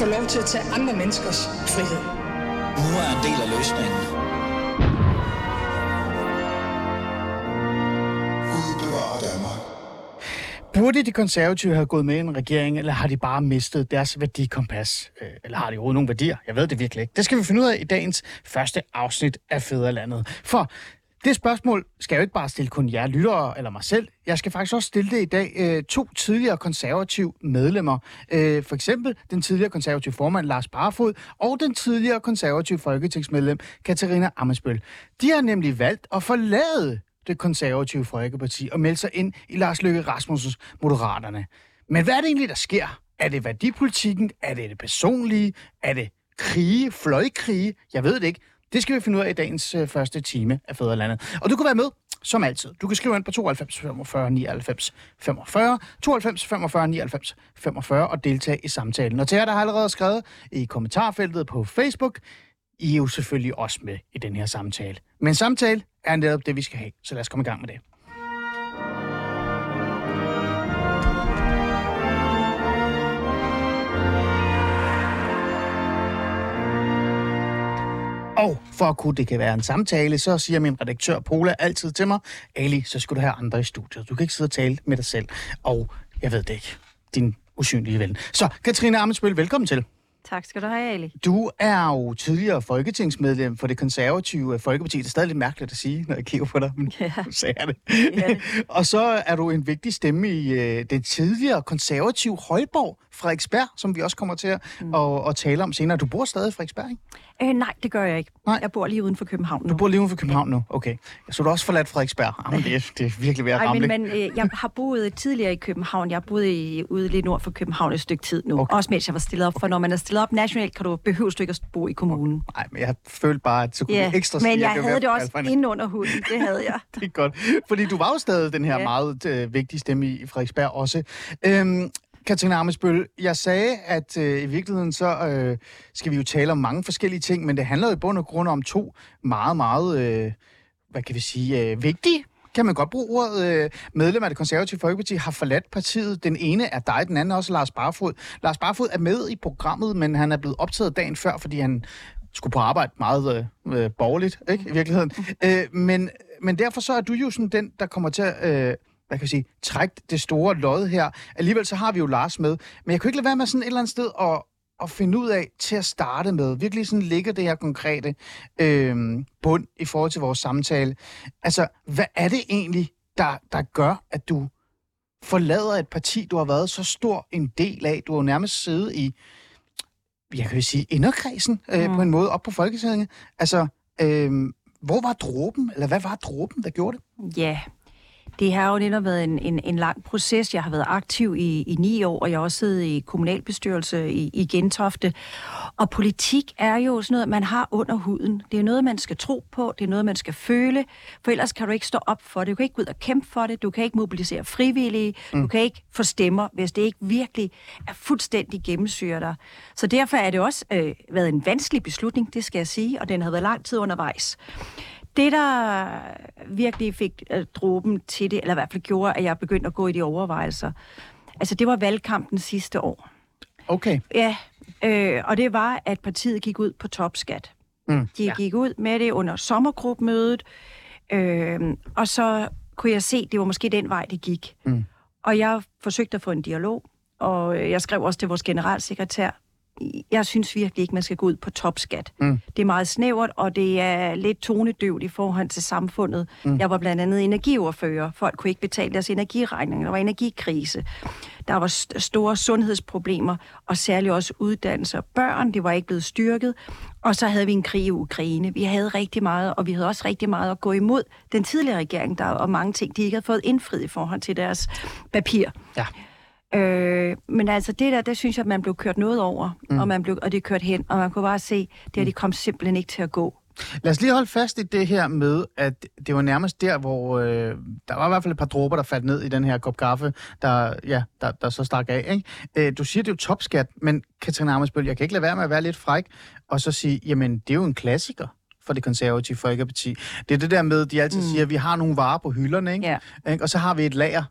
få lov til at tage andre menneskers frihed. Nu er en del af løsningen. Burde de konservative have gået med i en regering, eller har de bare mistet deres værdikompas? Øh, Eller har de overhovedet nogle værdier? Jeg ved det virkelig ikke. Det skal vi finde ud af i dagens første afsnit af Fæderlandet. For det spørgsmål skal jeg jo ikke bare stille kun jer lyttere eller mig selv. Jeg skal faktisk også stille det i dag øh, to tidligere konservative medlemmer. Øh, for eksempel den tidligere konservative formand Lars Barfod og den tidligere konservative folketingsmedlem Katarina Amesbøl. De har nemlig valgt at forlade det konservative Folkeparti og melde sig ind i Lars Løkke Rasmussens Moderaterne. Men hvad er det egentlig, der sker? Er det værdipolitikken? Er det det personlige? Er det krige? Fløjkrige? Jeg ved det ikke. Det skal vi finde ud af i dagens øh, første time af Fæderlandet. Og du kan være med, som altid. Du kan skrive ind på 92 45 99 45, 92 45 99 45 og deltage i samtalen. Og til jer, der har allerede skrevet i kommentarfeltet på Facebook, I er jo selvfølgelig også med i den her samtale. Men samtale er netop det, vi skal have. Så lad os komme i gang med det. Og for at kunne det kan være en samtale, så siger min redaktør Pola altid til mig, Ali, så skal du have andre i studiet. Du kan ikke sidde og tale med dig selv. Og jeg ved det ikke, din usynlige ven. Så Katrine Amensbøl, velkommen til. Tak skal du have, Ali. Du er jo tidligere folketingsmedlem for det konservative Folkeparti. Det er stadig lidt mærkeligt at sige, når jeg kigger på dig, men Ja. nu sagde jeg det. Ja. og så er du en vigtig stemme i øh, det tidligere konservative Højborg, Frederiksberg, som vi også kommer til at, mm. at, at tale om senere. Du bor stadig i Frederiksberg, ikke? Øh, nej, det gør jeg ikke. Nej. Jeg bor lige uden for København nu. Du bor lige uden for København nu. Okay. Så du også forladt Frederiksberg. Jamen, det, er, det er virkelig ved at Nej, ramme. men, men øh, jeg har boet tidligere i København. Jeg har boet i, ude lidt nord for København et stykke tid nu. Okay. Også mens jeg var stillet op. For når man er stillet op nationalt, kan du behøve du ikke at bo i kommunen. Nej, men jeg følte bare, at så kunne vi ekstra men jeg ved havde det også hinanden. inde under huden. Det havde jeg. Det er godt. Fordi du var jo stadig den her. Ja. meget øh, vigtige stemme i Frederiksberg også. Øhm, Katrine Amesbøl, jeg sagde, at øh, i virkeligheden så øh, skal vi jo tale om mange forskellige ting, men det handler jo i bund og grund om to meget, meget, øh, hvad kan vi sige, øh, vigtige kan man godt bruge ordet, øh, medlem af det konservative Folkeparti har forladt partiet. Den ene er dig, den anden er også Lars Barfod. Lars Barfod er med i programmet, men han er blevet optaget dagen før, fordi han skulle på arbejde meget øh, øh, borgerligt, ikke, i virkeligheden. Øh, men, men derfor så er du jo sådan den, der kommer til at, øh, hvad kan jeg sige, trække det store lod her. Alligevel så har vi jo Lars med. Men jeg kunne ikke lade være med sådan et eller andet sted at, at finde ud af til at starte med. Virkelig sådan ligger det her konkrete øh, bund i forhold til vores samtale. Altså, hvad er det egentlig, der, der gør, at du forlader et parti, du har været så stor en del af? Du har jo nærmest siddet i, jeg kan jo sige, inderkredsen øh, Mm. på en måde op på Folketinget. Altså, øh, hvor var dråben, eller hvad var dråben, der gjorde det? Ja, det har jo netop været en, en, en lang proces. Jeg har været aktiv i, i ni år, og jeg har også siddet i kommunalbestyrelse i, i Gentofte. Og politik er jo sådan noget, man har under huden. Det er noget, man skal tro på, det er noget, man skal føle, for ellers kan du ikke stå op for det. Du kan ikke gå ud og kæmpe for det, du kan ikke mobilisere frivillige, mm. du kan ikke få stemmer, hvis det ikke virkelig er fuldstændig gennemsyret dig. Så derfor er det også øh, været en vanskelig beslutning, det skal jeg sige, og den har været lang tid undervejs. Det, der virkelig fik øh, dråben til det, eller i hvert fald gjorde, at jeg begyndte at gå i de overvejelser, altså det var valgkampen sidste år. Okay. Ja, øh, og det var, at partiet gik ud på topskat. Mm. De Ja. gik ud med det under sommergruppemødet, øh, og så kunne jeg se, at det var måske den vej, det gik. Mm. Og jeg forsøgte at få en dialog, og jeg skrev også til vores generalsekretær, jeg synes virkelig ikke, man skal gå ud på topskat. Mm. Det er meget snævert, og det er lidt tonedøvt i forhold til samfundet. Mm. Jeg var blandt andet energiordfører. Folk kunne ikke betale deres energiregninger. Der var energikrise. Der var st- store sundhedsproblemer, og særligt også uddannelse og børn. Det var ikke blevet styrket. Og så havde vi en krig i Ukraine. Vi havde rigtig meget, og vi havde også rigtig meget at gå imod den tidligere regering, der og mange ting, de ikke havde fået indfriet i forhold til deres papir. Ja. Øh, men altså det der, der synes jeg, at man blev kørt noget over, mm. og, man blev, og det er kørt hen, og man kunne bare se, det her, det kom simpelthen ikke til at gå. Lad os lige holde fast i det her med, at det var nærmest der, hvor øh, der var i hvert fald et par dråber, der faldt ned i den her kop kaffe, der, ja, der, der så stak af. Ikke? Øh, du siger, det er jo topskat, men Katrine Ammersbøl, jeg kan ikke lade være med at være lidt fræk, og så sige, jamen det er jo en klassiker for det konservative Folkeparti. Det er det der med, de altid mm. siger, at vi har nogle varer på hylderne, ikke? Ikke? og så har vi et lager.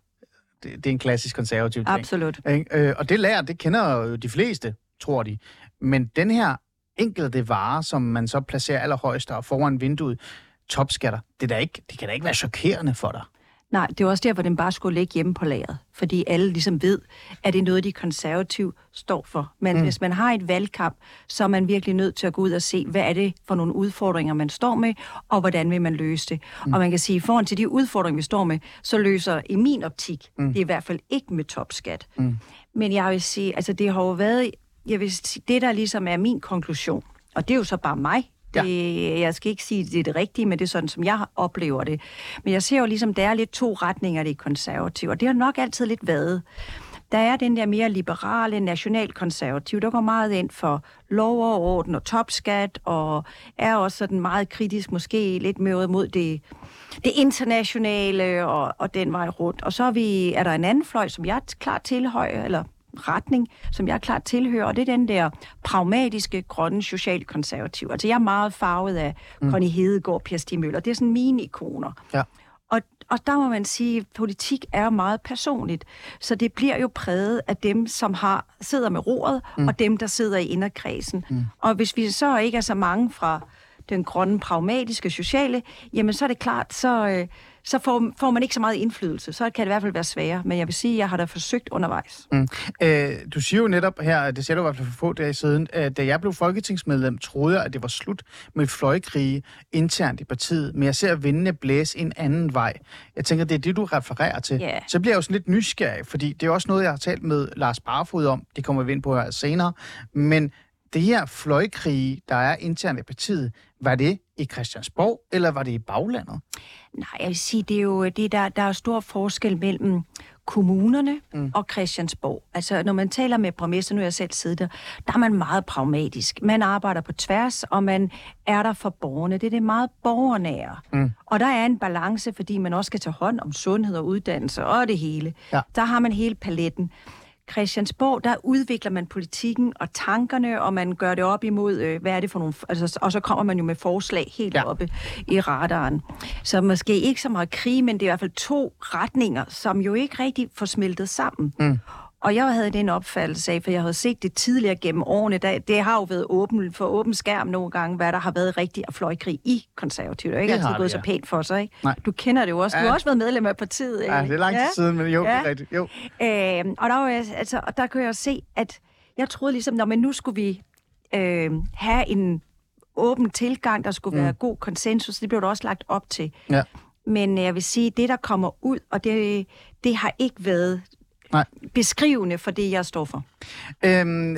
Det, det er en klassisk konservativ ting. Absolut. Ikke? Øh, og det lager, det kender jo de fleste, tror de. Men den her enkelte vare, som man så placerer allerhøjst og foran vinduet, topskatter, det, er da ikke, det kan da ikke være chokerende for dig. Nej, det er også derfor, den bare skulle ligge hjemme på lageret. Fordi alle ligesom ved, at det er noget, de konservative står for. Men mm. hvis man har et valgkamp, så er man virkelig nødt til at gå ud og se, hvad er det for nogle udfordringer, man står med, og hvordan vil man løse det. Mm. Og man kan sige, at foran til de udfordringer, vi står med, så løser i min optik, mm. det er i hvert fald ikke med topskat. Mm. Men jeg vil sige, altså det har jo været, jeg vil sige, det der ligesom er min konklusion, og det er jo så bare mig, det, Jeg skal ikke sige, at det er det rigtige, men det er sådan, som jeg oplever det. Men jeg ser jo ligesom, der er lidt to retninger, det er konservative, og det har nok altid lidt været. Der er den der mere liberale, nationalkonservative, der går meget ind for lov og orden og topskat, og er også sådan meget kritisk, måske lidt mere mod det, det internationale og, og den vej rundt. Og så er, vi, er der en anden fløj, som jeg klart tilhøjer, eller retning, som jeg klart tilhører, og det er den der pragmatiske, grønne, socialkonservative. Altså jeg er meget farvet af mm. Connie Hedegaard og Per Stig Møller. Det er sådan mine ikoner. Ja. Og, og der må man sige, at politik er meget personligt. Så det bliver jo præget af dem, som har sidder med roret, mm. og dem, der sidder i inderkredsen. Mm. Og hvis vi så ikke er så mange fra den grønne, pragmatiske, sociale, jamen så er det klart, så, øh, så får, får man ikke så meget indflydelse. Så kan det i hvert fald være sværere. Men jeg vil sige, at jeg har da forsøgt undervejs. Mm. Øh, du siger jo netop her, det siger du i hvert fald for få dage siden, at da jeg blev folketingsmedlem, troede jeg, at det var slut med fløjkrige internt i partiet. Men jeg ser vindene blæse en anden vej. Jeg tænker, det er det, du refererer til. Yeah. Så bliver jeg jo sådan lidt nysgerrig, fordi det er også noget, jeg har talt med Lars Barfod om. Det kommer vi ind på her senere. Men det her fløjkrige, der er internt i partiet, var det i Christiansborg, eller var det i baglandet? Nej, jeg vil sige, det er jo det, der, der er stor forskel mellem kommunerne mm. og Christiansborg. Altså, når man taler med borgmester, nu er jeg selv siddet der, der er man meget pragmatisk. Man arbejder på tværs, og man er der for borgerne. Det er det meget borgernære. Mm. Og der er en balance, fordi man også skal tage hånd om sundhed og uddannelse og det hele. Ja. Der har man hele paletten. Christiansborg, der udvikler man politikken og tankerne, og man gør det op imod, øh, hvad er det for nogle... Altså, og så kommer man jo med forslag helt ja. oppe i radaren. Så måske ikke så meget krig, men det er i hvert fald to retninger, som jo ikke rigtig får smeltet sammen. Mm. Og jeg havde den opfattelse af, for jeg havde set det tidligere gennem årene, der, det har jo været åben, for åben skærm nogle gange, hvad der har været rigtig af fløjkrig i konservativt. Det er ikke det altid gået ja. så pænt for sig, ikke? Nej. Du kender det jo også. Ja. Du har også været medlem af partiet. Ikke? Ja, det er lang tid ja. siden, men jo, ja. det er rigtigt. Jo. Øh, og der, var, altså, og der kunne jeg se, at jeg troede ligesom, når men nu skulle vi øh, have en åben tilgang, der skulle mm. være god konsensus, det blev der også lagt op til. Ja. Men jeg vil sige, det der kommer ud, og det, det har ikke været Nej. beskrivende for det, jeg står for. Øhm,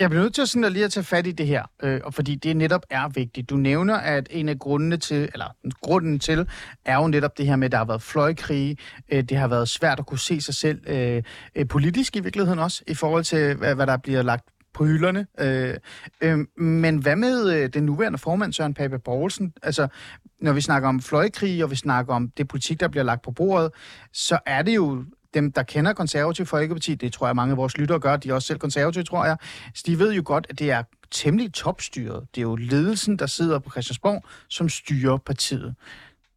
jeg bliver nødt til sådan at lige at tage fat i det her, øh, fordi det netop er vigtigt. Du nævner, at en af grundene til, eller grunden til, er jo netop det her med, at der har været fløjkrige. Øh, det har været svært at kunne se sig selv øh, øh, politisk i virkeligheden også, i forhold til, hvad, hvad der bliver lagt på hylderne. Øh, øh, men hvad med øh, den nuværende formand, Søren Pape Poulsen? Altså, når vi snakker om fløjkrig, og vi snakker om det politik, der bliver lagt på bordet, så er det jo dem, der kender konservativ Folkeparti, det tror jeg mange af vores lyttere gør, de er også selv konservative, tror jeg, så de ved jo godt, at det er temmelig topstyret. Det er jo ledelsen, der sidder på Christiansborg, som styrer partiet.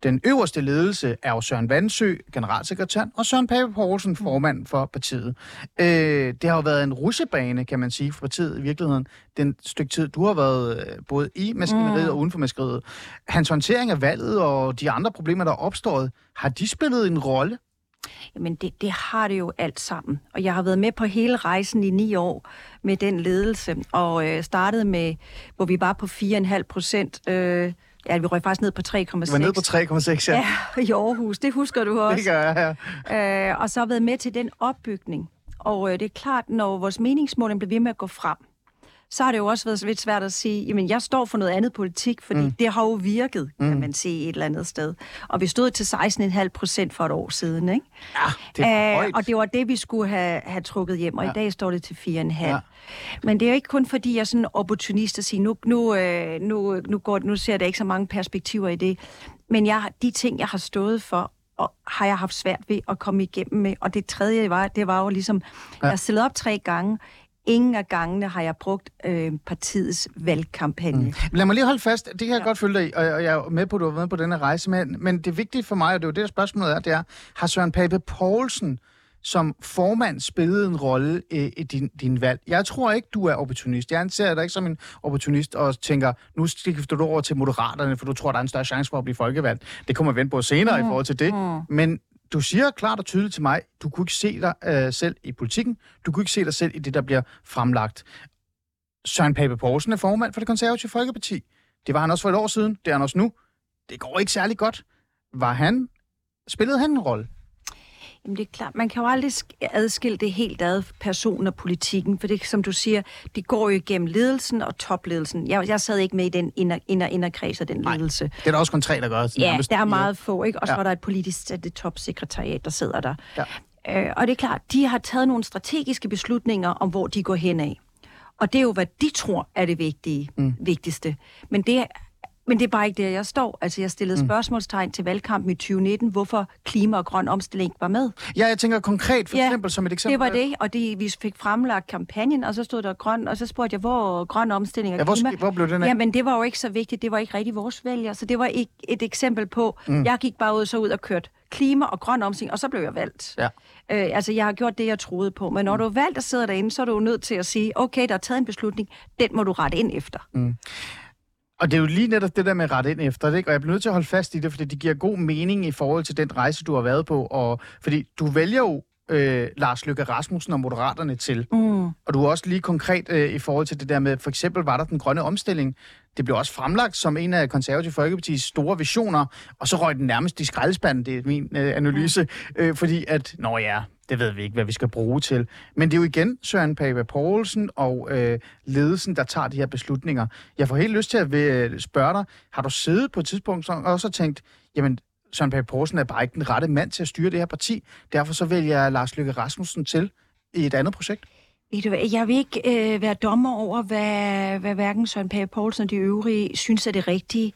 Den øverste ledelse er jo Søren Vandsø, generalsekretær, og Søren Pape Poulsen, formand for partiet. Øh, det har jo været en russebane, kan man sige, for partiet i virkeligheden, den stykke tid, du har været øh, både i maskineriet mm. og uden for maskineriet. Hans håndtering af valget og de andre problemer, der er opstået, har de spillet en rolle? Jamen, det, det har det jo alt sammen. Og jeg har været med på hele rejsen i ni år med den ledelse, og øh, startede med, hvor vi var på 4,5 procent. Øh, ja, vi røg faktisk ned på 3,6. Vi var ned på 3,6, ja. Ja, i Aarhus. Det husker du også. Det gør jeg, ja. Øh, og så har været med til den opbygning. Og øh, det er klart, når vores meningsmåling bliver ved med at gå frem, så har det jo også været lidt svært at sige, jamen jeg står for noget andet politik, fordi mm. det har jo virket, kan mm. man sige, et eller andet sted. Og vi stod til 16,5 procent for et år siden, ikke? Ja, det er Æh, Og det var det, vi skulle have, have trukket hjem, og ja. i dag står det til 4,5. Ja. Men det er jo ikke kun fordi, jeg er sådan opportunist at sige, nu, nu, øh, nu, nu, går, nu ser der ikke så mange perspektiver i det. Men jeg, de ting, jeg har stået for, og har jeg haft svært ved at komme igennem med. Og det tredje var, det var jo ligesom, ja. jeg stillede op tre gange, Ingen af gangene har jeg brugt øh, partiets valgkampagne. Mm. Lad mig lige holde fast. Det kan jeg ja. godt følge dig i, og, jeg er med på, at du har været på denne rejse. Men, men det vigtige for mig, og det er jo det, der spørgsmålet er, det er, har Søren Pape Poulsen som formand spillede en rolle i, i din, din valg. Jeg tror ikke, du er opportunist. Jeg anser dig ikke som en opportunist og tænker, nu skifter du over til Moderaterne, for du tror, der er en større chance for at blive folkevalgt. Det kommer vi vente på senere mm. i forhold til det. Mm. Men du siger klart og tydeligt til mig, du kunne ikke se dig øh, selv i politikken. Du kunne ikke se dig selv i det, der bliver fremlagt. Søren Pape Poulsen er formand for det konservative Folkeparti. Det var han også for et år siden. Det er han også nu. Det går ikke særlig godt. Var han... Spillede han en rolle? Jamen det er klart, man kan jo aldrig adskille det helt ad person og politikken, for det, som du siger, det går jo igennem ledelsen og topledelsen. Jeg, jeg sad ikke med i den inder, inder, inderkreds af den ledelse. Nej, det er der også kun tre, der gør. Ja, nærmest. der er meget få, ikke? Og så ja. var der et politisk det topsekretariat, der sidder der. Ja. Øh, og det er klart, de har taget nogle strategiske beslutninger om, hvor de går hen af. Og det er jo, hvad de tror er det vigtige, mm. vigtigste. Men det men det er bare ikke der, jeg står. Altså, jeg stillede mm. spørgsmålstegn til valgkampen i 2019, hvorfor klima og grøn omstilling ikke var med. Ja, jeg tænker konkret, for ja, eksempel som et eksempel. det var det, og det, vi fik fremlagt kampagnen, og så stod der grøn, og så spurgte jeg, hvor grøn omstilling og ja, hvor, klima... hvor blev den af? Jamen, det var jo ikke så vigtigt, det var ikke rigtig vores vælger, så det var ikke et eksempel på, mm. jeg gik bare ud så ud og kørte klima og grøn omstilling, og så blev jeg valgt. Ja. Øh, altså, jeg har gjort det, jeg troede på. Men når mm. du er valgt og sidder derinde, så er du nødt til at sige, okay, der er taget en beslutning, den må du rette ind efter. Mm. Og det er jo lige netop det der med ret ind efter det, ikke? og jeg bliver nødt til at holde fast i det, fordi det giver god mening i forhold til den rejse, du har været på, og fordi du vælger jo øh, Lars Løkke Rasmussen og Moderaterne til. Mm. Og du er også lige konkret øh, i forhold til det der med, for eksempel var der den grønne omstilling. Det blev også fremlagt som en af konservative Folkeparti's store visioner, og så røg den nærmest i skraldespanden, det er min øh, analyse, øh, fordi at, nå ja, det ved vi ikke, hvad vi skal bruge til. Men det er jo igen Søren Pape Poulsen og øh, ledelsen, der tager de her beslutninger. Jeg får helt lyst til at øh, spørge dig, har du siddet på et tidspunkt og også tænkt, jamen Søren Pape Poulsen er bare ikke den rette mand til at styre det her parti. Derfor så vælger jeg Lars Løkke Rasmussen til i et andet projekt. Ved du hvad, jeg vil ikke øh, være dommer over, hvad, hvad hverken Søren Pape Poulsen og de øvrige synes er det rigtige.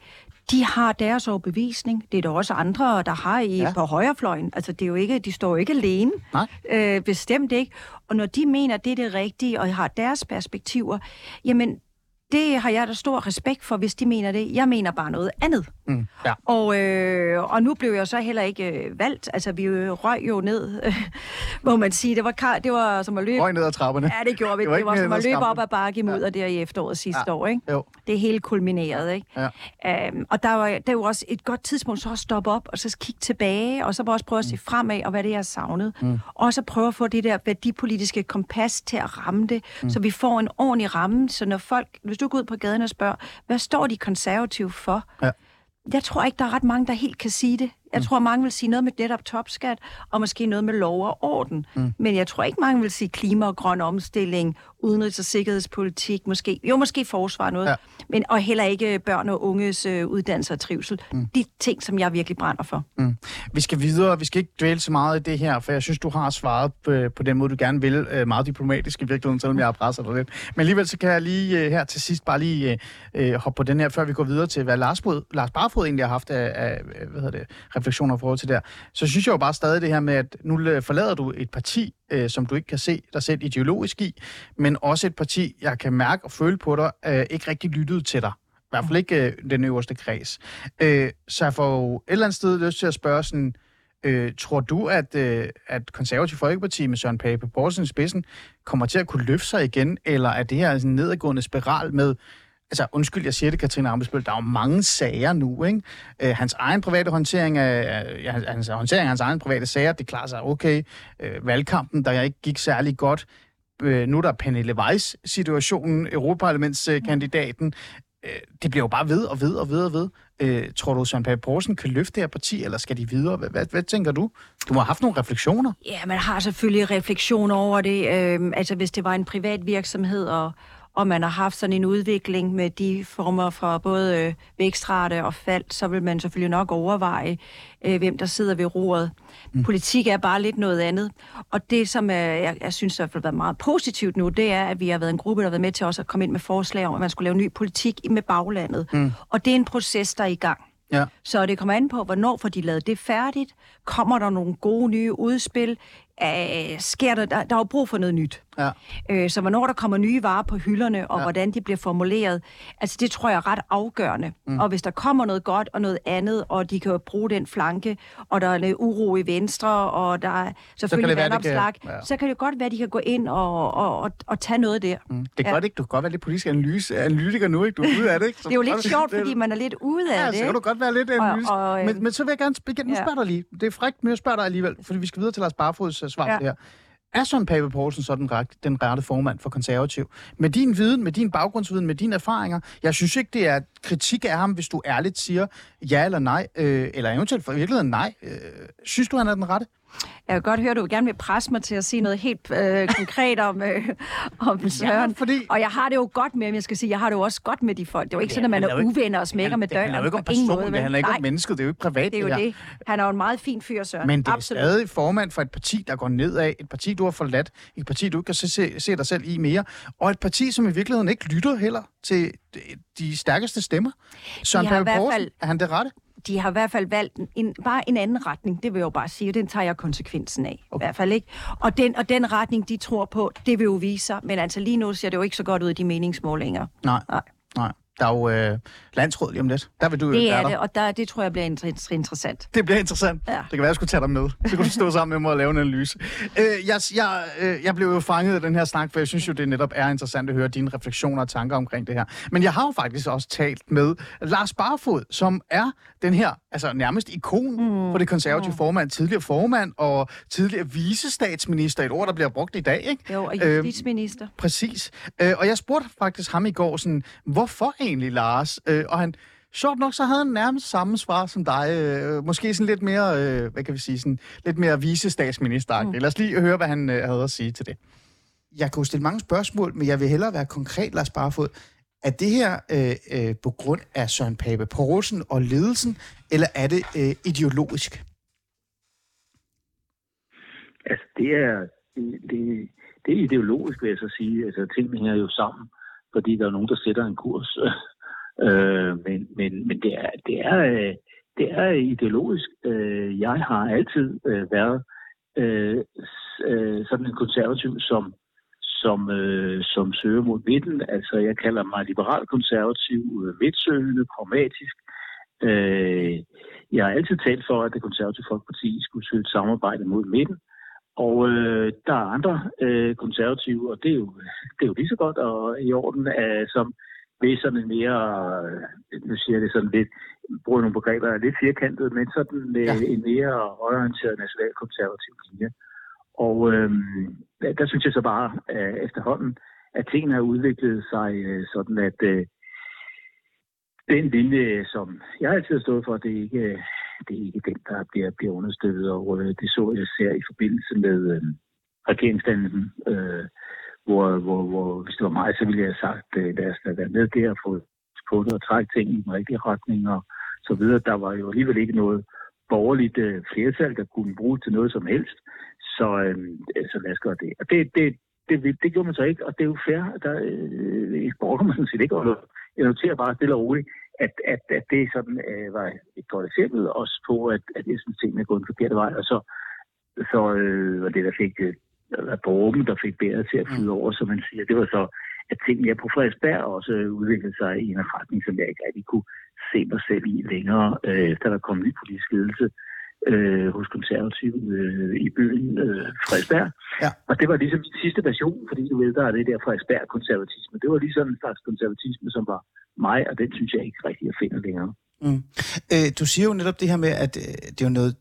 De har deres overbevisning. Det er der også andre, der har i ja. på højrefløjen. Altså, det er jo ikke, de står jo ikke alene. Nej. Øh, bestemt ikke. Og når de mener, det er det rigtige, og har deres perspektiver, jamen, det har jeg da stor respekt for, hvis de mener det. Jeg mener bare noget andet. Mm, ja. og, øh, og nu blev jeg så heller ikke øh, valgt. Altså, vi røg jo ned, øh, må man sige. Det var, det var som at løbe... Røg ned ad trapperne. Ja, det gjorde vi. Det var, det var som at løbe op ad bakke imod ja. der i efteråret sidste ja. år. Ikke? Jo. Det helt kulmineret. Ikke? Ja. Øhm, og der var, det var også et godt tidspunkt så at stoppe op, og så kigge tilbage, og så bare også prøve at se mm. fremad, og hvad det er, jeg savnet. Mm. Og så prøve at få det der værdipolitiske kompas til at ramme det, mm. så vi får en ordentlig ramme, så når folk, hvis du går ud på gaden og spørger, hvad står de konservative for? Ja. Jeg tror ikke, der er ret mange, der helt kan sige det. Jeg mm. tror, mange vil sige noget med netop topskat, og måske noget med lov og orden. Mm. Men jeg tror ikke, mange vil sige klima og grøn omstilling, udenrigs- og sikkerhedspolitik, måske, jo måske forsvar noget, ja. men, og heller ikke børn og unges øh, uddannelse og trivsel. Mm. De ting, som jeg virkelig brænder for. Mm. Vi skal videre, vi skal ikke dvæle så meget i det her, for jeg synes, du har svaret på, på den måde, du gerne vil, øh, meget diplomatisk i virkeligheden, selvom jeg har presset dig lidt. Men alligevel så kan jeg lige øh, her til sidst bare lige øh, øh, hoppe på den her, før vi går videre til, hvad Lars, Brod, Lars Barfod egentlig har haft af, af hvad hedder det, refleksioner i forhold til det så synes jeg jo bare stadig det her med, at nu forlader du et parti, øh, som du ikke kan se dig selv ideologisk i, men også et parti, jeg kan mærke og føle på dig, øh, ikke rigtig lyttede til dig. I hvert fald ikke øh, den øverste kreds. Øh, så jeg får jo et eller andet sted lyst til at spørge sådan, øh, tror du, at, øh, at Konservativ Folkeparti med Søren Pape Poulsen i spidsen kommer til at kunne løfte sig igen, eller er det her en nedadgående spiral med altså undskyld, jeg siger det, Katrine Ambesbøl, der er jo mange sager nu, ikke? Øh, hans egen private håndtering af, ja, hans håndtering af hans egen private sager, det klarer sig okay. Øh, valgkampen, der ikke gik særlig godt. Øh, nu er der Pernille Weiss situationen, Europaparlamentskandidaten. Øh, det bliver jo bare ved og ved og ved og ved. Øh, tror du, Søren Pape Poulsen kan løfte det her parti, eller skal de videre? Hvad, hvad, hvad tænker du? Du må have haft nogle refleksioner. Ja, man har selvfølgelig refleksioner over det. Øh, altså, hvis det var en privat virksomhed, og, og man har haft sådan en udvikling med de former for både øh, vækstrate og fald, så vil man selvfølgelig nok overveje, øh, hvem der sidder ved roret. Mm. Politik er bare lidt noget andet. Og det, som er, jeg, jeg synes har været meget positivt nu, det er, at vi har været en gruppe, der har været med til også at komme ind med forslag om, at man skulle lave ny politik med baglandet. Mm. Og det er en proces, der er i gang. Ja. Så det kommer an på, hvornår får de lavet det færdigt. Kommer der nogle gode nye udspil? øh, sker der, der, der er jo brug for noget nyt. Ja. Øh, så hvornår der kommer nye varer på hylderne, og ja. hvordan de bliver formuleret, altså det tror jeg er ret afgørende. Mm. Og hvis der kommer noget godt og noget andet, og de kan jo bruge den flanke, og der er noget uro i venstre, og der er selvfølgelig være, det vandopslag, kan- ja. så kan det godt være, at de kan gå ind og, og, og, og tage noget der. Mm. Det er Ja. godt ikke. Du kan godt være lidt politisk analyse, analytiker nu, ikke? Du er ude af det, ikke? Så Det er jo kan lidt sjovt, fordi man er lidt ude af Ja, det. så kan du godt være lidt Og- analytisk. og, øh, men, men så vil jeg gerne igen, nu ja. spørger dig lige. Det er frækt, men jeg spørger dig alligevel, fordi vi skal videre til Lars Barfods uh, svar Ja. her. Er Søren Pape Poulsen så den, ret, den rette formand for konservativ? Med din viden, med din baggrundsviden, med dine erfaringer. Jeg synes ikke, det er kritik af ham, hvis du ærligt siger ja eller nej, øh, eller eventuelt for i virkeligheden nej. Øh, synes du, han er den rette? Jeg kan godt høre, at du gerne vil presse mig til at sige noget helt øh, konkret om, øh, om Søren. fordi- Og jeg har det jo godt med, men jeg skal sige, jeg har det jo også godt med de folk. Det er jo ikke Det sådan, at man er ikke- uvenner og smækker med det døren. handler jo ikke om personen, måde, det handler vel? ikke om Nej, mennesket, det er jo ikke privat. Det er jo her. det. Han er jo en meget fin fyr, Søren. Men det er Absolut. stadig formand for et parti, der går nedad. Et parti, du har forladt. Et parti, du ikke kan se, se, se dig selv i mere. Og et parti, som i virkeligheden ikke lytter heller til de, stærkeste stemmer. Søren hvert Poulsen, fald- er han det rette? De har i hvert fald valgt en- bare en anden retning, det vil jeg jo bare sige, og den tager jeg konsekvensen af, okay. i hvert fald ikke. Og den, og den retning, de tror på, det vil jo vise sig, men altså lige nu ser det jo ikke så godt ud i de meningsmålinger. Nej. Nej. Nej. Der er jo øh, landsråd lige om lidt. Der vil du Det er der. det, og der, det tror jeg bliver inter- interessant. Det bliver interessant. Ja. Det kan være, jeg skulle tage dig med. Så kunne du stå sammen med mig og lave en analyse. Øh, jeg, jeg, øh, jeg blev jo fanget af den her snak, for jeg synes jo, det netop er interessant at høre dine refleksioner og tanker omkring det her. Men jeg har jo faktisk også talt med Lars Barfod, som er den her altså nærmest ikon mm. for det konservative mm. formand, tidligere formand og tidligere visestatsminister, et ord, der bliver brugt i dag. Ikke? Jo, og Øhm, justitsminister. Præcis. Øh, og jeg spurgte faktisk ham i går, sådan, hvorfor egentlig, Lars? Øh, og han, sjovt nok, så havde han nærmest samme svar som dig. Øh, måske sådan lidt mere, øh, hvad kan vi sige, sådan, lidt mere vise statsminister mm. Lad os lige høre, hvad han øh, havde at sige til det. Jeg jo stille mange spørgsmål, men jeg vil hellere være konkret, Lars Barfod. Er det her øh, øh, på grund af Søren Pape Poulsen og ledelsen, eller er det øh, ideologisk? Altså, det er, det, det, det er ideologisk, vil jeg så sige. Altså, tingene hænger jo sammen, fordi der er nogen, der sætter en kurs. øh, men men, men det, er, det, er, øh, det er ideologisk. Øh, jeg har altid øh, været øh, sådan en konservativ, som, som, øh, som søger mod midten. Altså, jeg kalder mig liberal-konservativ, midtsøgende, pragmatisk. Øh, jeg har altid talt for, at det konservative folkeparti skulle søge et samarbejde mod midten. Og øh, der er andre øh, konservative, og det er, jo, det er jo lige så godt og i orden, øh, som ved sådan en mere, øh, nu siger jeg det sådan lidt, bruger nogle begreber, er lidt firkantet, men sådan øh, Ja. en mere højorienteret nationalkonservativ linje. Og øh, der, der synes jeg så bare øh, efterhånden, at tingene har udviklet sig øh, sådan, at øh, den linje, som jeg altid har stået for, det er ikke, det er ikke den, der bliver, bliver understøttet. Og øh, det så jeg ser i forbindelse med øh, regeringsdannelsen, øh, hvor, hvor, hvor hvis det var mig, så ville jeg have sagt, øh, lad os da være med der og få på det og trække ting i den rigtige retning og så videre. Der var jo alligevel ikke noget borgerligt øh, flertal, der kunne bruge til noget som helst. Så, øh, så lad os gøre det. Og det, det, det, det, gjorde man så ikke, og det er jo fair. Der øh, brokker man sådan set ikke over. Jeg noterer bare stille og roligt, at, at, at det sådan øh, var et godt eksempel også på, at, at jeg synes, tingene er gået den forkerte vej. Og så, så øh, var det, der fik øh, dråben, der fik bæret til at flyde over, som man siger. Det var så, at tingene på Frederiksberg også udviklede sig i en retning, som jeg ikke rigtig kunne se mig selv i længere, øh, efter der kom ny politisk ledelse øh, hos konservative øh, i byen øh, Frederiksberg. Ja. Og det var ligesom min sidste version, fordi du ved, der er det der Frederiksberg-konservatisme. Det var ligesom en slags konservatisme, som var mig, og den synes jeg ikke rigtig, jeg finder længere. Mm. Øh, du siger jo netop det her med, at øh, det er jo noget,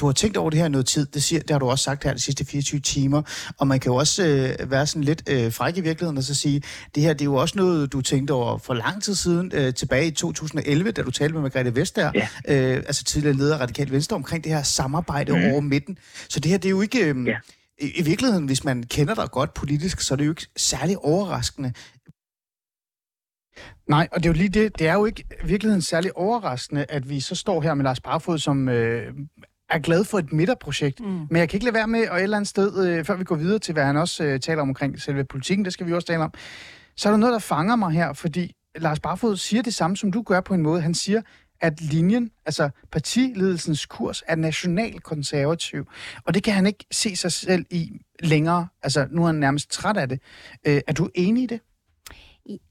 du har tænkt over det her noget tid, det, siger, det har du også sagt her de sidste 24 timer, og man kan jo også øh, være sådan lidt øh, fræk i virkeligheden og så sige, det her det er jo også noget, du tænkte over for lang tid siden, øh, tilbage i 2011, da du talte med Margrethe Vestager, Ja. øh, altså tidligere leder af Radikal Venstre, omkring det her samarbejde mm. over midten. Så det her, det er jo ikke... Øh, Ja. i, I virkeligheden, hvis man kender dig godt politisk, så er det jo ikke særlig overraskende, Nej, og det er jo lige det. Det er jo ikke i virkeligheden særlig overraskende, at vi så står her med Lars Barfod, som øh, er glad for et midterprojekt. Mm. Men jeg kan ikke lade være med, og et eller andet sted, øh, før vi går videre til, hvad han også øh, taler om omkring selve politikken, det skal vi også tale om, så er der noget, der fanger mig her, fordi Lars Barfod siger det samme, som du gør på en måde. Han siger, at linjen, altså partiledelsens kurs, er nationalkonservativ. Og det kan han ikke se sig selv i længere. Altså, nu er han nærmest træt af det. Øh, er du enig i det?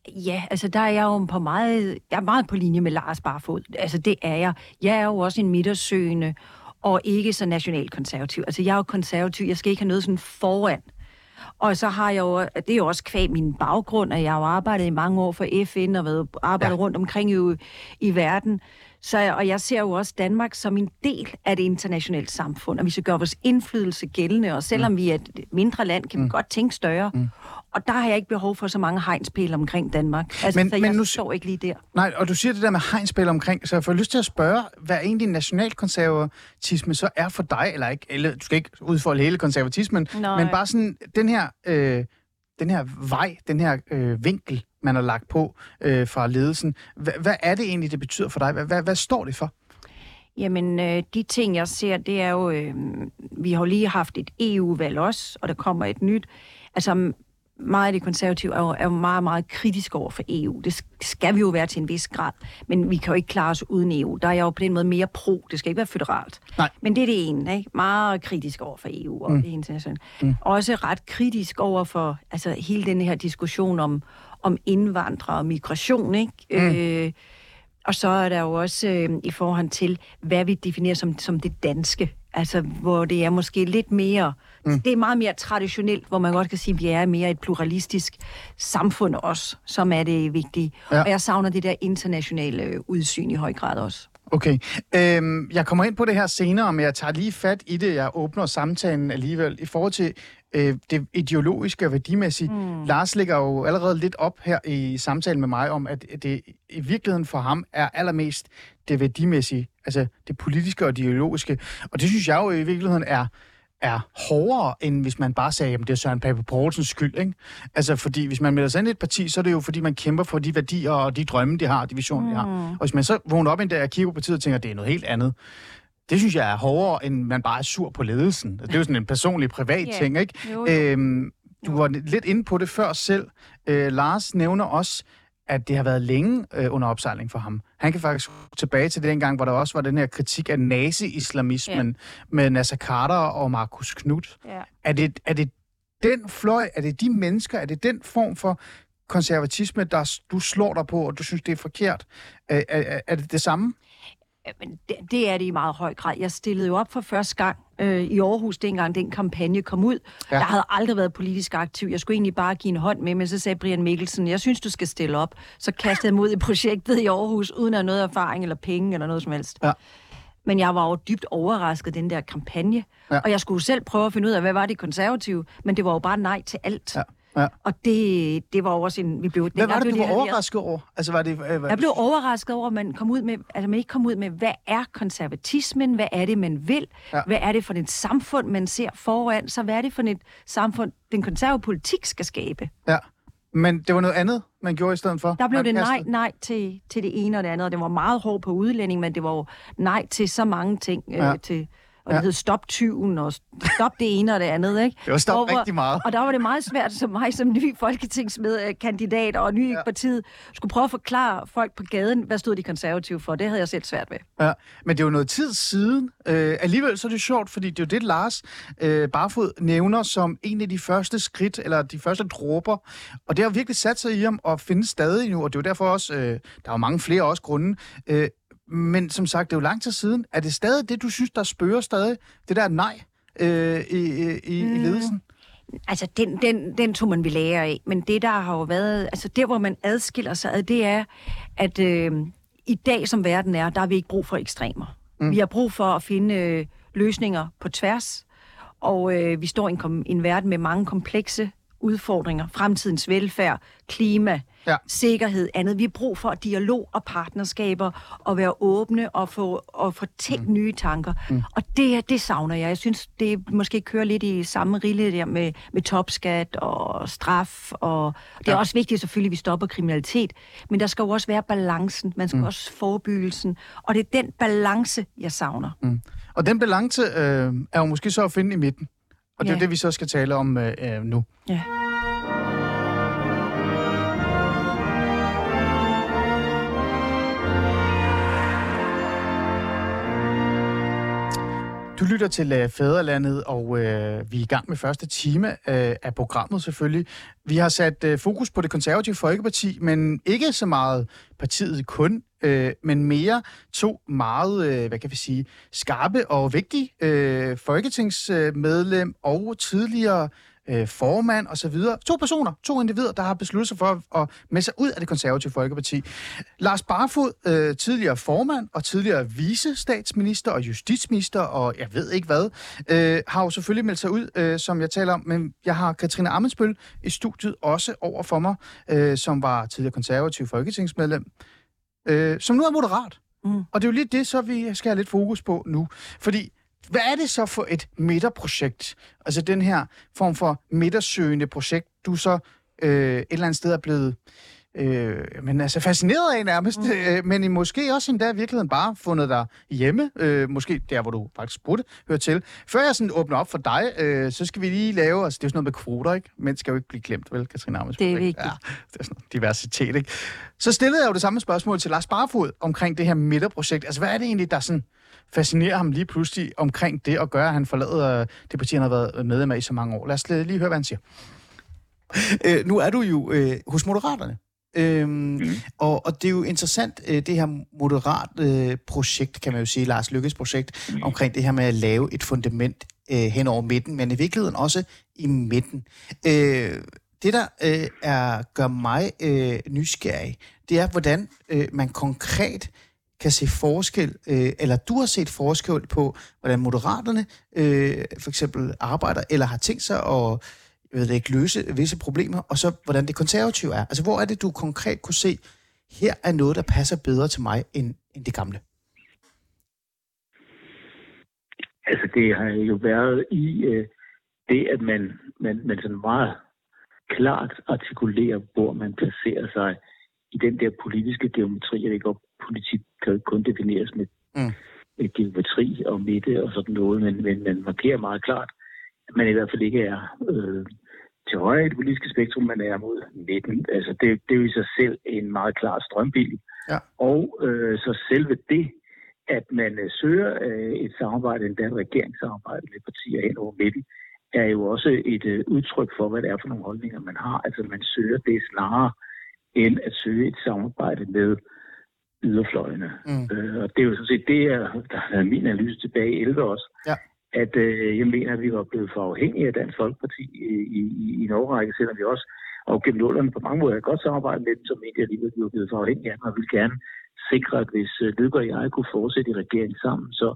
Ja, altså der er jeg jo på meget, jeg er meget på linje med Lars Barfod. Altså det er jeg. Jeg er jo også en midtersøgende og ikke så nationalkonservativ. Altså jeg er jo konservativ, jeg skal ikke have noget sådan foran. Og så har jeg jo, det er jo også kvæg min baggrund, at jeg har jo arbejdet i mange år for FN og været arbejdet ja. rundt omkring i, i verden. Så, og jeg ser jo også Danmark som en del af det internationale samfund, og vi skal gøre vores indflydelse gældende, og selvom mm. vi er et mindre land, kan vi mm. godt tænke større. Mm. Og der har jeg ikke behov for så mange hegnspæle omkring Danmark. Altså, men, så jeg men nu, står ikke lige der. Nej, og du siger det der med hegnspæle omkring, så jeg får lyst til at spørge, hvad egentlig nationalkonservatisme så er for dig, eller ikke, eller du skal ikke udfolde hele konservatismen, Nej. men bare sådan den her, øh, den her vej, den her øh, vinkel, man har lagt på øh, fra ledelsen. H- hvad er det egentlig, det betyder for dig? H- hvad, hvad står det for? Jamen, øh, de ting, jeg ser, det er jo... Øh, vi har lige haft et EU-valg også, og der kommer et nyt. Altså, meget af det konservative er jo, er jo meget, meget kritisk over for EU. Det skal vi jo være til en vis grad, men vi kan jo ikke klare os uden EU. Der er jeg jo på den måde mere pro. Det skal ikke være føderalt. Nej. Men det er det ene. Ikke? Meget kritisk over for EU og mm. det internationale. Mm. Også ret kritisk over for altså, hele den her diskussion om, om indvandrere og migration. Ikke? Mm. Øh, og så er der jo også øh, i forhold til, hvad vi definerer som, som det danske. Altså, hvor det er måske lidt mere... Mm. Det er meget mere traditionelt, hvor man godt kan sige, at vi er mere et pluralistisk samfund også, som er det vigtige. Ja. Og jeg savner det der internationale øh, udsyn i høj grad også. Okay. Øhm, jeg kommer ind på det her senere, men jeg tager lige fat i det. Jeg åbner samtalen alligevel. I forhold til øh, det ideologiske og værdimæssige. Mm. Lars ligger jo allerede lidt op her i samtalen med mig om, at det i virkeligheden for ham er allermest det værdimæssige, altså det politiske og det ideologiske. Og det synes jeg jo i virkeligheden er er hårdere, end hvis man bare sagde, at det er Søren Pape Poulsens skyld. Ikke? Altså, fordi hvis man melder sig ind i et parti, så er det jo, fordi man kæmper for de værdier og de drømme, de har, de visioner, mm. de har. Mm. Og hvis man så vågner op en dag og kigger på partiet og tænker, at det er noget helt andet, det synes jeg er hårdere, end man bare er sur på ledelsen. Det er jo sådan en personlig, privat yeah. ting, ikke? Jo, jo. Øhm, du var lidt inde på det før selv. Øh, Lars nævner også, at det har været længe øh, under opsejling for ham. Han kan faktisk tilbage til den gang, hvor der også var den her kritik af nazi-islamismen yeah. med Nasser Carter og Markus Knudt. Yeah. Er, det, er det den fløj, er det de mennesker, er det den form for konservatisme, der du slår dig på, og du synes, det er forkert? Er, er, er det det samme? Men det, det er det i meget høj grad. Jeg stillede jo op for første gang øh, i Aarhus, dengang den kampagne kom ud. Ja. Jeg havde aldrig været politisk aktiv. Jeg skulle egentlig bare give en hånd med, men så sagde Brian Mikkelsen, jeg synes, du skal stille op. Så kastede jeg mod i projektet i Aarhus, uden at have noget erfaring eller penge eller noget som helst. Ja. Men jeg var jo dybt overrasket den der kampagne. Ja. Og jeg skulle selv prøve at finde ud af, hvad var det konservative, men det var jo bare nej til alt. Ja. Ja. Og det, det var også en... Vi blev, hvad var det, du var overrasket over? Altså, var det, øh, jeg blev overrasket over, at man, kom ud med, altså, man ikke kom ud med, hvad er konservatismen? Hvad er det, man vil? Ja. Hvad er det for et samfund, man ser foran? Så hvad er det for et samfund, den konservative politik skal skabe? Ja. Men det var noget andet, man gjorde i stedet for? Der blev det nej, nej til, til det ene og det andet, og det var meget hårdt på udlænding, men det var jo nej til så mange ting. Øh, ja. Øh, til, og ja. det hed Stop tyven, og Stop det ene og det andet, ikke? Det var stop og, rigtig meget. Og der var det meget svært som mig, som ny folketingskandidat og ny ja. partiet, skulle prøve at forklare folk på gaden, hvad stod de konservative for. Det havde jeg selv svært ved. Ja, men det er jo noget tid siden. Øh, alligevel så er det sjovt, fordi det er jo det, Lars øh, Barfod nævner som en af de første skridt, eller de første dråber. Og det har virkelig sat sig i ham og finde stadig nu, og det er jo derfor også, øh, der er jo mange flere også grunde, øh, men som sagt, det er jo lang tid siden. Er det stadig det, du synes, der spørger stadig? Det der nej øh, i, i, mm. i ledelsen? Altså, den, den, den tog man vi lære af. Men det, der har jo været... Altså, der, hvor man adskiller sig ad, det er, at øh, i dag, som verden er, der har vi ikke brug for ekstremer. Mm. Vi har brug for at finde øh, løsninger på tværs. Og øh, vi står i en, en verden med mange komplekse udfordringer. Fremtidens velfærd, klima, ja. sikkerhed, andet. Vi har brug for dialog og partnerskaber, og være åbne og få, og få tænkt mm. nye tanker. Mm. Og det, det savner jeg. Jeg synes, det måske kører lidt i samme rille der med, med topskat og straf. Og det er ja. også vigtigt selvfølgelig, at vi stopper kriminalitet. Men der skal jo også være balancen. Man skal mm. også forebyggelsen. Og det er den balance, jeg savner. Mm. Og den balance øh, er jo måske så at finde i midten. Og det er det, vi så skal tale om øh, øh nu. Ja. Du lytter til øh, Fæderlandet, og øh, vi er i gang med første time øh, af programmet selvfølgelig. Vi har sat øh, fokus på det konservative Folkeparti, men ikke så meget partiet kun øh, men mere to meget, øh, hvad kan vi sige, skarpe og vigtige øh, folketingsmedlem og tidligere øh, formand og så videre. To personer, to individer, der har besluttet sig for at, at melde sig ud af det konservative Folkeparti. Lars Barfod, øh, tidligere formand og tidligere visestatsminister og justitsminister og jeg ved ikke hvad, øh, har jo selvfølgelig meldt sig ud, øh, som jeg taler om, men jeg har Katrine Ammensbøl i studiet også over for mig, øh, som var tidligere konservativ folketingsmedlem, øh, som nu er moderat. Mm. Og det er jo lige det, så vi skal have lidt fokus på nu. Fordi hvad er det så for et midterprojekt? Altså den her form for midtersøgende projekt, du så øh, et eller andet sted er blevet øh, men altså fascineret af nærmest, mm. øh, men i måske også endda i virkeligheden bare fundet dig hjemme, øh, måske der, hvor du faktisk burde høre til. Før jeg sådan åbner op for dig, øh, så skal vi lige lave, altså det er jo sådan noget med kvoter, ikke? Men skal jo ikke blive glemt, vel, Katrine Amesbøl? Det er vigtigt. Ja, det er sådan noget diversitet, ikke? Så stillede jeg jo det samme spørgsmål til Lars Barfod omkring det her midterprojekt. Altså, hvad er det egentlig, der sådan fascinerer ham lige pludselig omkring det at gøre, at han forlader det parti, han har været medlem af i så mange år. Lad os lige høre, hvad han siger. Øh, nu er du jo øh, hos Moderaterne. Øhm, mm. og, og det er jo interessant, øh, det her moderat øh, projekt, kan man jo sige, Lars Lykkes projekt, mm. omkring det her med at lave et fundament øh, hen over midten, men i virkeligheden også i midten. Øh, det, der øh, er, gør mig øh, nysgerrig, det er, hvordan øh, man konkret kan se forskel, øh, eller du har set forskel på, hvordan moderaterne øh, for eksempel arbejder, eller har tænkt sig at ved ikke, løse visse problemer, og så hvordan det konservative er. Altså, hvor er det, du konkret kunne se, her er noget, der passer bedre til mig, end, end det gamle? Altså, det har jo været i øh, det, at man, man, man sådan meget klart artikulerer, hvor man placerer sig i den der politiske geometri. Jeg ved godt, politik kan kun defineres med, mm. med geometri og midte og sådan noget, men, men man markerer meget klart, at man i hvert fald ikke er øh, til højre i det politiske spektrum, man er mod midten. Altså det, det er jo i sig selv en meget klar strømbil. Ja. Og øh, så selve det, at man øh, søger øh, et samarbejde, endda et regeringssamarbejde med partier hen over midten, er jo også et øh, udtryk for, hvad det er for nogle holdninger, man har. Altså man søger det snarere end at søge et samarbejde med yderfløjene. Mm. Øh, og det er jo sådan set det, der har været min analyse tilbage i 11 også. Ja. At øh, jeg mener, at vi var blevet for afhængige af Dansk Folkeparti i, i, i en overrække, selvom vi også og gennem nullerne på mange måder har godt samarbejde med dem, mente jeg alligevel, var blevet for afhængige af dem, og ville gerne sikre, at hvis øh, Løkke og jeg kunne fortsætte i regeringen sammen, så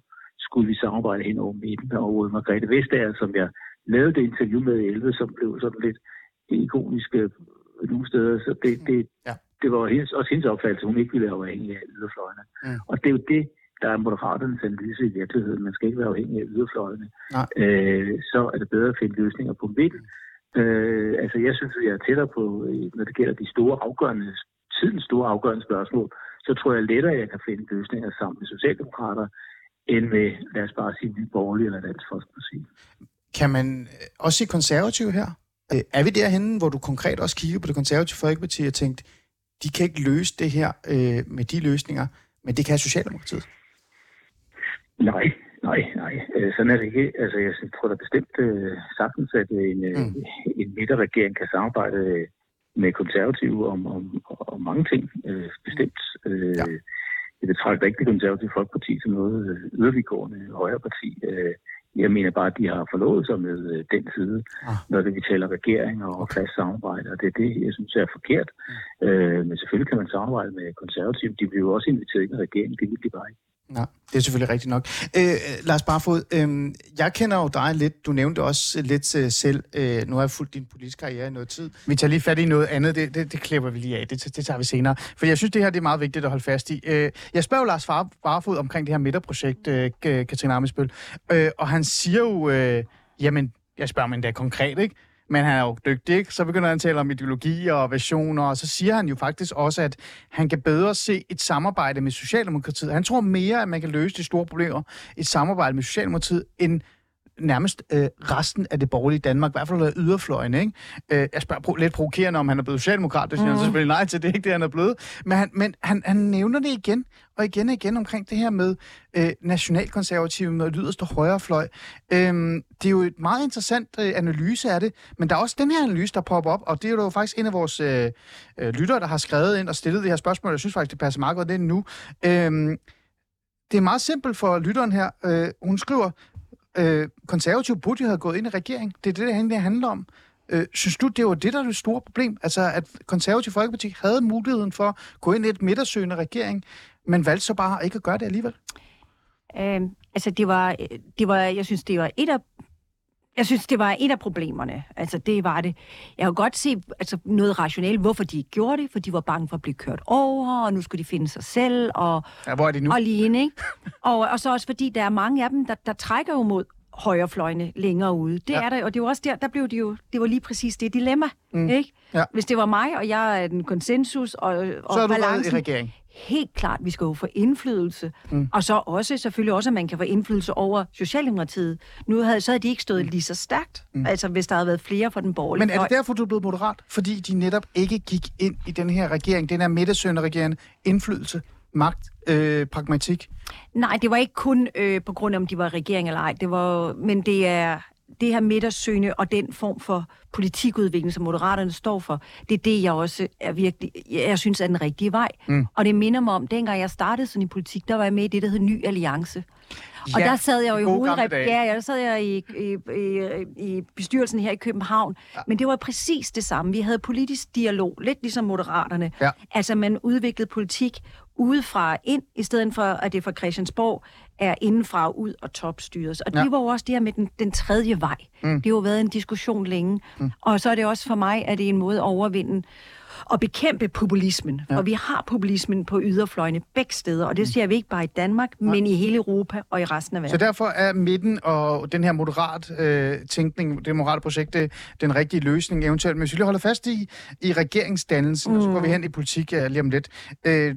skulle vi samarbejde hen over midten. Og øh, Margrethe Vestager, som jeg lavede det interview med i 11, som blev sådan lidt ikonisk øh, nogle steder, så det, det, ja det var hendes, også hendes opfattelse, hun ikke ville være afhængig af yderfløjene. Mm. Og det er jo det, der er moderaternes analyse i virkeligheden. Man skal ikke være afhængig af yderfløjene. Øh, så er det bedre at finde løsninger på midten. Øh, altså jeg synes, at jeg er tættere på, når det gælder de store afgørende, tidens store afgørende spørgsmål, så tror jeg lettere, at jeg kan finde løsninger sammen med Socialdemokrater, end med, lad os bare sige, Nye Borgerlige eller Dansk Folkeparti. Kan man også se konservativ her? Øh, er vi derhenne, hvor du konkret også kigger på det konservative Folkeparti og tænkte, de kan ikke løse det her øh, med de løsninger, men det kan Socialdemokratiet. Nej, nej, nej. Øh, sådan er det ikke. Altså, jeg tror da bestemt øh, sagtens, at en, øh, mm. en midterregering kan samarbejde med konservative om, om, om mange ting. Øh, bestemt. Øh, ja. Jeg betragter ikke det konservative folkeparti som noget yderliggående højre parti. Øh, jeg mener bare, at de har forlovet sig med øh, den side, ah. når det vi taler regering og okay. fast samarbejde, og det er det, jeg synes er forkert. Mm. Øh, men selvfølgelig kan man samarbejde med konservative. De bliver jo også inviteret ind i regeringen, det vil de bare ikke. Ja, det er selvfølgelig rigtigt nok. Øh, Lars Barfod, øh, jeg kender jo dig lidt. Du nævnte også lidt øh, selv. Øh, nu har jeg fulgt din politiske karriere i noget tid. Vi tager lige fat i noget andet. Det, det, det klipper vi lige af. Det, det tager vi senere. For jeg synes, det her det er meget vigtigt at holde fast i. Øh, jeg spørger jo Lars Barfod omkring det her midterprojekt, øh, Katrine Amesbøl. Øh, og han siger jo, øh, jamen, jeg spørger mig endda konkret, ikke? Men han er jo dygtig, ikke? Så begynder han at tale om ideologi og versioner, og så siger han jo faktisk også, at han kan bedre se et samarbejde med Socialdemokratiet. Han tror mere, at man kan løse de store problemer i et samarbejde med Socialdemokratiet, end nærmest øh, resten af det borgerlige Danmark, i hvert fald yderfløjen. Ikke? Øh, jeg spørger pro- lidt provokerende, om han er blevet socialdemokrat. Det siger mm. han selvfølgelig nej til, det er ikke det, han er blevet. Men, han, men han, han nævner det igen og igen og igen omkring det her med øh, nationalkonservative med det yderste højrefløj. Øhm, det er jo et meget interessant øh, analyse af det, men der er også den her analyse, der popper op, og det er jo faktisk en af vores øh, øh, lyttere, der har skrevet ind og stillet det her spørgsmål. Jeg synes faktisk, det passer meget godt ind nu. Øhm, det er meget simpelt for lytteren her. Øh, hun skriver, øh, konservative burde jo have gået ind i regering. Det er det, det egentlig handler om. Øh, synes du, det var det, der er det store problem? Altså, at konservative Folkeparti havde muligheden for at gå ind i et midtersøgende regering, men valgte så bare ikke at gøre det alligevel? Øh, altså, det var, det var, jeg synes, det var et af jeg synes, det var et af problemerne. Altså, det var det. Jeg har godt se altså, noget rationelt, hvorfor de gjorde det, for de var bange for at blive kørt over, og nu skulle de finde sig selv, og, ja, hvor er de nu? og ligne, ikke? og, og så også fordi, der er mange af dem, der, der trækker jo mod højrefløjene længere ude. Det ja. er der, og det var også der, der blev det jo, det var lige præcis det dilemma, mm. ikke? Ja. Hvis det var mig, og jeg er den konsensus og, og så er du balancen, i regering. Helt klart, vi skal jo få indflydelse. Mm. Og så også selvfølgelig også, at man kan få indflydelse over Socialdemokratiet. Nu havde, så havde de ikke stået lige så stærkt, mm. altså hvis der havde været flere for den borgerlige Men er det derfor, du er blevet moderat? Fordi de netop ikke gik ind i den her regering, den her midtersøgende regering, indflydelse, magt, øh, pragmatik? Nej, det var ikke kun øh, på grund af, om de var regering eller ej. Det var, men det er det her midtersøgende og den form for politikudvikling, som Moderaterne står for, det er det, jeg også er virkelig, jeg synes er den rigtige vej. Mm. Og det minder mig om, dengang jeg startede sådan i politik, der var jeg med i det, der hed Ny Alliance. Ja, og der sad jeg jo i hovedrep... Ja, ja, der sad jeg i, i, i, i bestyrelsen her i København. Ja. Men det var præcis det samme. Vi havde politisk dialog, lidt ligesom Moderaterne. Ja. Altså, man udviklede politik udefra ind, i stedet for, at det fra Christiansborg er indenfra ud og topstyres. Og ja. det var jo også det her med den, den tredje vej. Mm. Det har jo været en diskussion længe. Mm. Og så er det også for mig, at det er en måde at overvinde og bekæmpe populismen. Ja. Og vi har populismen på yderfløjene begge steder, og det mm. ser vi ikke bare i Danmark, ja. men i hele Europa og i resten af verden. Så derfor er midten og den her moderat øh, tænkning, det moderate projekt, det, den rigtige løsning eventuelt. Men hvis vi lige holder fast i, i regeringsdannelsen, mm. og så går vi hen i politik ja, lige om lidt. Øh,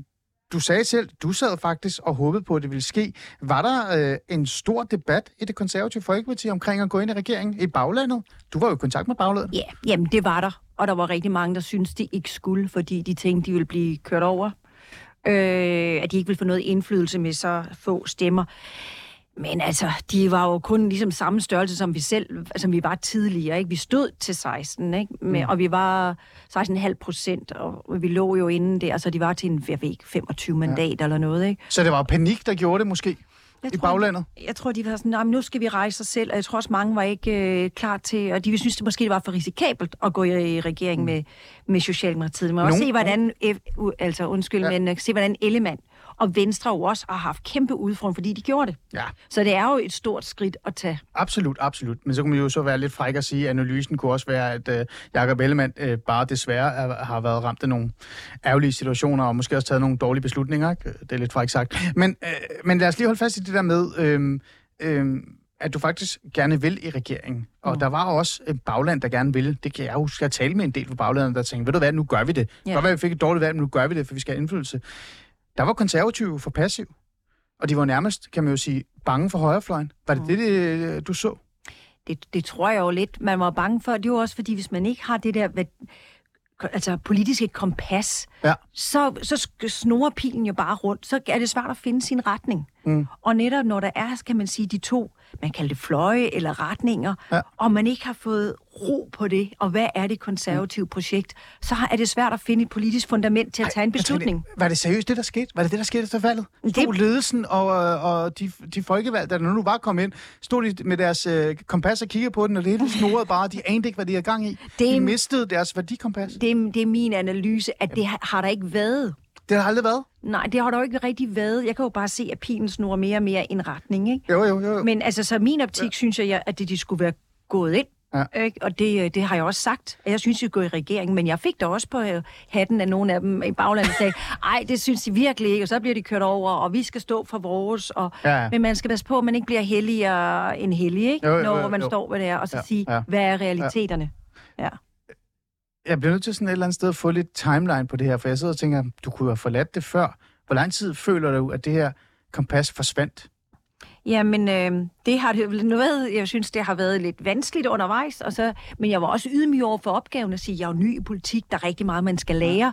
du sagde selv, du sad faktisk og håbede på, at det ville ske. Var der øh, en stor debat i det konservative Folkeparti omkring at gå ind i regeringen i baglandet? Du var jo i kontakt med baglandet. Ja, jamen det var der. Og der var rigtig mange, der syntes, de ikke skulle, fordi de tænkte, de ville blive kørt over. Øh, at de ikke ville få noget indflydelse med så få stemmer. Men altså, de var jo kun ligesom samme størrelse, som vi selv, som vi var tidligere. Ikke? Vi stod til 16, ikke? Med, mm. og vi var 16,5 procent, og vi lå jo inden der, så de var til en, jeg ved ikke, 25 mandat ja. eller noget. Ikke? Så det var panik, der gjorde det måske? jeg i tror, baglandet? Jeg, jeg tror, de var sådan, nu skal vi rejse os selv, og jeg tror også, mange var ikke øh, klar til, og de synes, det måske var for risikabelt at gå i, i regering mm. med, med Socialdemokratiet. Men også se, hvordan, altså undskyld, ja. men se, hvordan Ellemann og Venstre jo også har haft kæmpe udfordring, fordi de gjorde det. Ja. Så det er jo et stort skridt at tage. Absolut, absolut. Men så kunne man jo så være lidt fræk at sige, at analysen kunne også være, at uh, Jacob Ellemann uh, bare desværre er, har været ramt af nogle ærgerlige situationer, og måske også taget nogle dårlige beslutninger. Ikke? Det er lidt fræk sagt. Men, uh, men lad os lige holde fast i det der med... Uh, uh, at du faktisk gerne vil i regeringen. Og mm. der var også et bagland, der gerne ville. Det kan jeg huske, jeg tale med en del fra baglandet, der tænkte, ved du hvad, nu gør vi det. Ja. Godt være, vi fik et dårligt valg, men nu gør vi det, for vi skal have indflydelse der var konservative for passiv. Og de var nærmest, kan man jo sige, bange for højrefløjen. Var det mm. det, det, du så? Det, det tror jeg jo lidt, man var bange for. Det var også fordi, hvis man ikke har det der altså politiske kompas, ja. så, så snorer pilen jo bare rundt. Så er det svært at finde sin retning. Mm. Og netop når der er, kan man sige, de to, man kalder det fløje eller retninger, ja. og man ikke har fået ro på det, og hvad er det konservative projekt, så er det svært at finde et politisk fundament til at tage en beslutning. Tænker, var det seriøst det, der skete? Var det det, der skete efter valget? Stod det... ledelsen og, og de, de folkevalgte, der nu var kommet ind, stod de med deres øh, kompas og kiggede på den, og det hele snorede bare, de anede ikke, hvad de havde gang i. Det de mistede deres værdikompas. Det er, det er min analyse, at det har, har der ikke været. Det har aldrig været? Nej, det har der jo ikke rigtig været. Jeg kan jo bare se, at pilen snurrer mere og mere en retning, ikke? Jo, jo, jo. Men altså, så min optik, ja. synes jeg, at det, de skulle være gået ind. Ja. Ikke? Og det, øh, det har jeg også sagt. Jeg synes, vi går i regering, men jeg fik da også på øh, hatten af nogle af dem i baglandet, sagde, ej, det synes de virkelig ikke, og så bliver de kørt over, og vi skal stå for vores. Og, ja. Men man skal passe på, at man ikke bliver helligere end hellig, ikke? Jo, jo, jo, når man jo. står ved det her, og så ja. sige, ja. hvad er realiteterne? Ja. ja jeg bliver nødt til sådan et eller andet sted at få lidt timeline på det her, for jeg sidder og tænker, du kunne have forladt det før. Hvor lang tid føler du, at det her kompas forsvandt? Jamen, øh, det har det vel noget. Jeg synes, det har været lidt vanskeligt undervejs. Og så, men jeg var også ydmyg over for opgaven at sige, at jeg er jo ny i politik. Der er rigtig meget, man skal lære.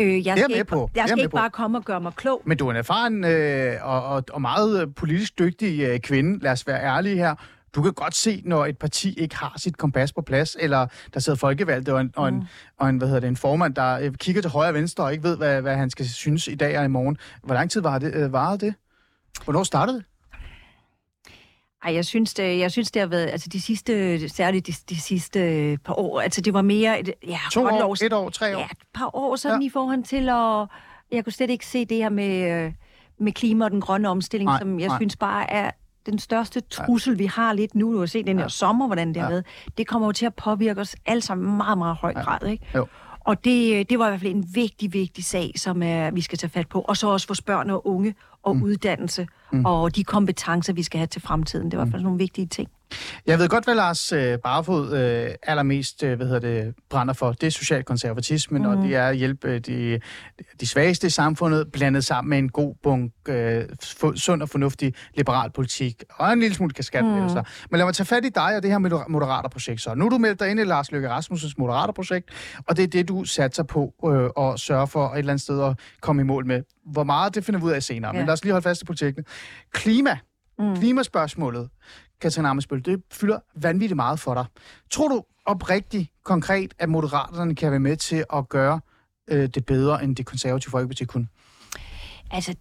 Øh, jeg med skal ikke, jeg skal ikke bare komme og gøre mig klog. Men du er en erfaren øh, og, og, og meget politisk dygtig øh, kvinde, lad os være ærlige her. Du kan godt se, når et parti ikke har sit kompas på plads, eller der sidder folkevalgte og en, og en, og en, hvad hedder det, en formand, der øh, kigger til højre og venstre og ikke ved, hvad, hvad han skal synes i dag og i morgen. Hvor lang tid var det, øh, varede det? Hvornår startede det? Ej, jeg synes, det, jeg synes, det har været, altså de sidste, særligt de, de sidste par år, altså det var mere, et, ja, To år, lov- et år, tre år? Ja, et par år sådan Ja. i forhold til at, jeg kunne slet ikke se det her med, øh, med klima og den grønne omstilling, Nej, som jeg nej. synes bare er den største trussel, vi har lidt nu. Du har set den her sommer, hvordan det Ja. har været. Det kommer jo til at påvirke os alle sammen meget, meget høj grad, ikke? Jo. Og det, det var i hvert fald en vigtig, vigtig sag, som er, vi skal tage fat på. Og så også vores børn og unge og mm. uddannelse mm. og de kompetencer, vi skal have til fremtiden. Det var i hvert fald nogle vigtige ting. Jeg ved godt, hvad Lars øh, Barfod øh, allermest øh, hvad hedder det, brænder for. Det er socialkonservatismen, mm. og det er at hjælpe øh, de, de svageste i samfundet, blandet sammen med en god bunk, øh, sund og fornuftig liberal politik, og en lille smule kaskatlevelser. Mm. Men lad mig tage fat i dig og det her med Moderaterprojekt. Så nu er du meldt dig ind i Lars Løkke Rasmussens Moderaterprojekt, og det er det, du satser på øh, at sørge for et eller andet sted at komme i mål med. Hvor meget, det finder vi ud af senere. Ja. Men lad os lige holde fast i politikken. Klima. Mm. Klimaspørgsmålet, Katrine Amesbøl, det fylder vanvittigt meget for dig. Tror du oprigtigt, konkret, at Moderaterne kan være med til at gøre øh, det bedre, end det konservative folkeparti kunne? Altså,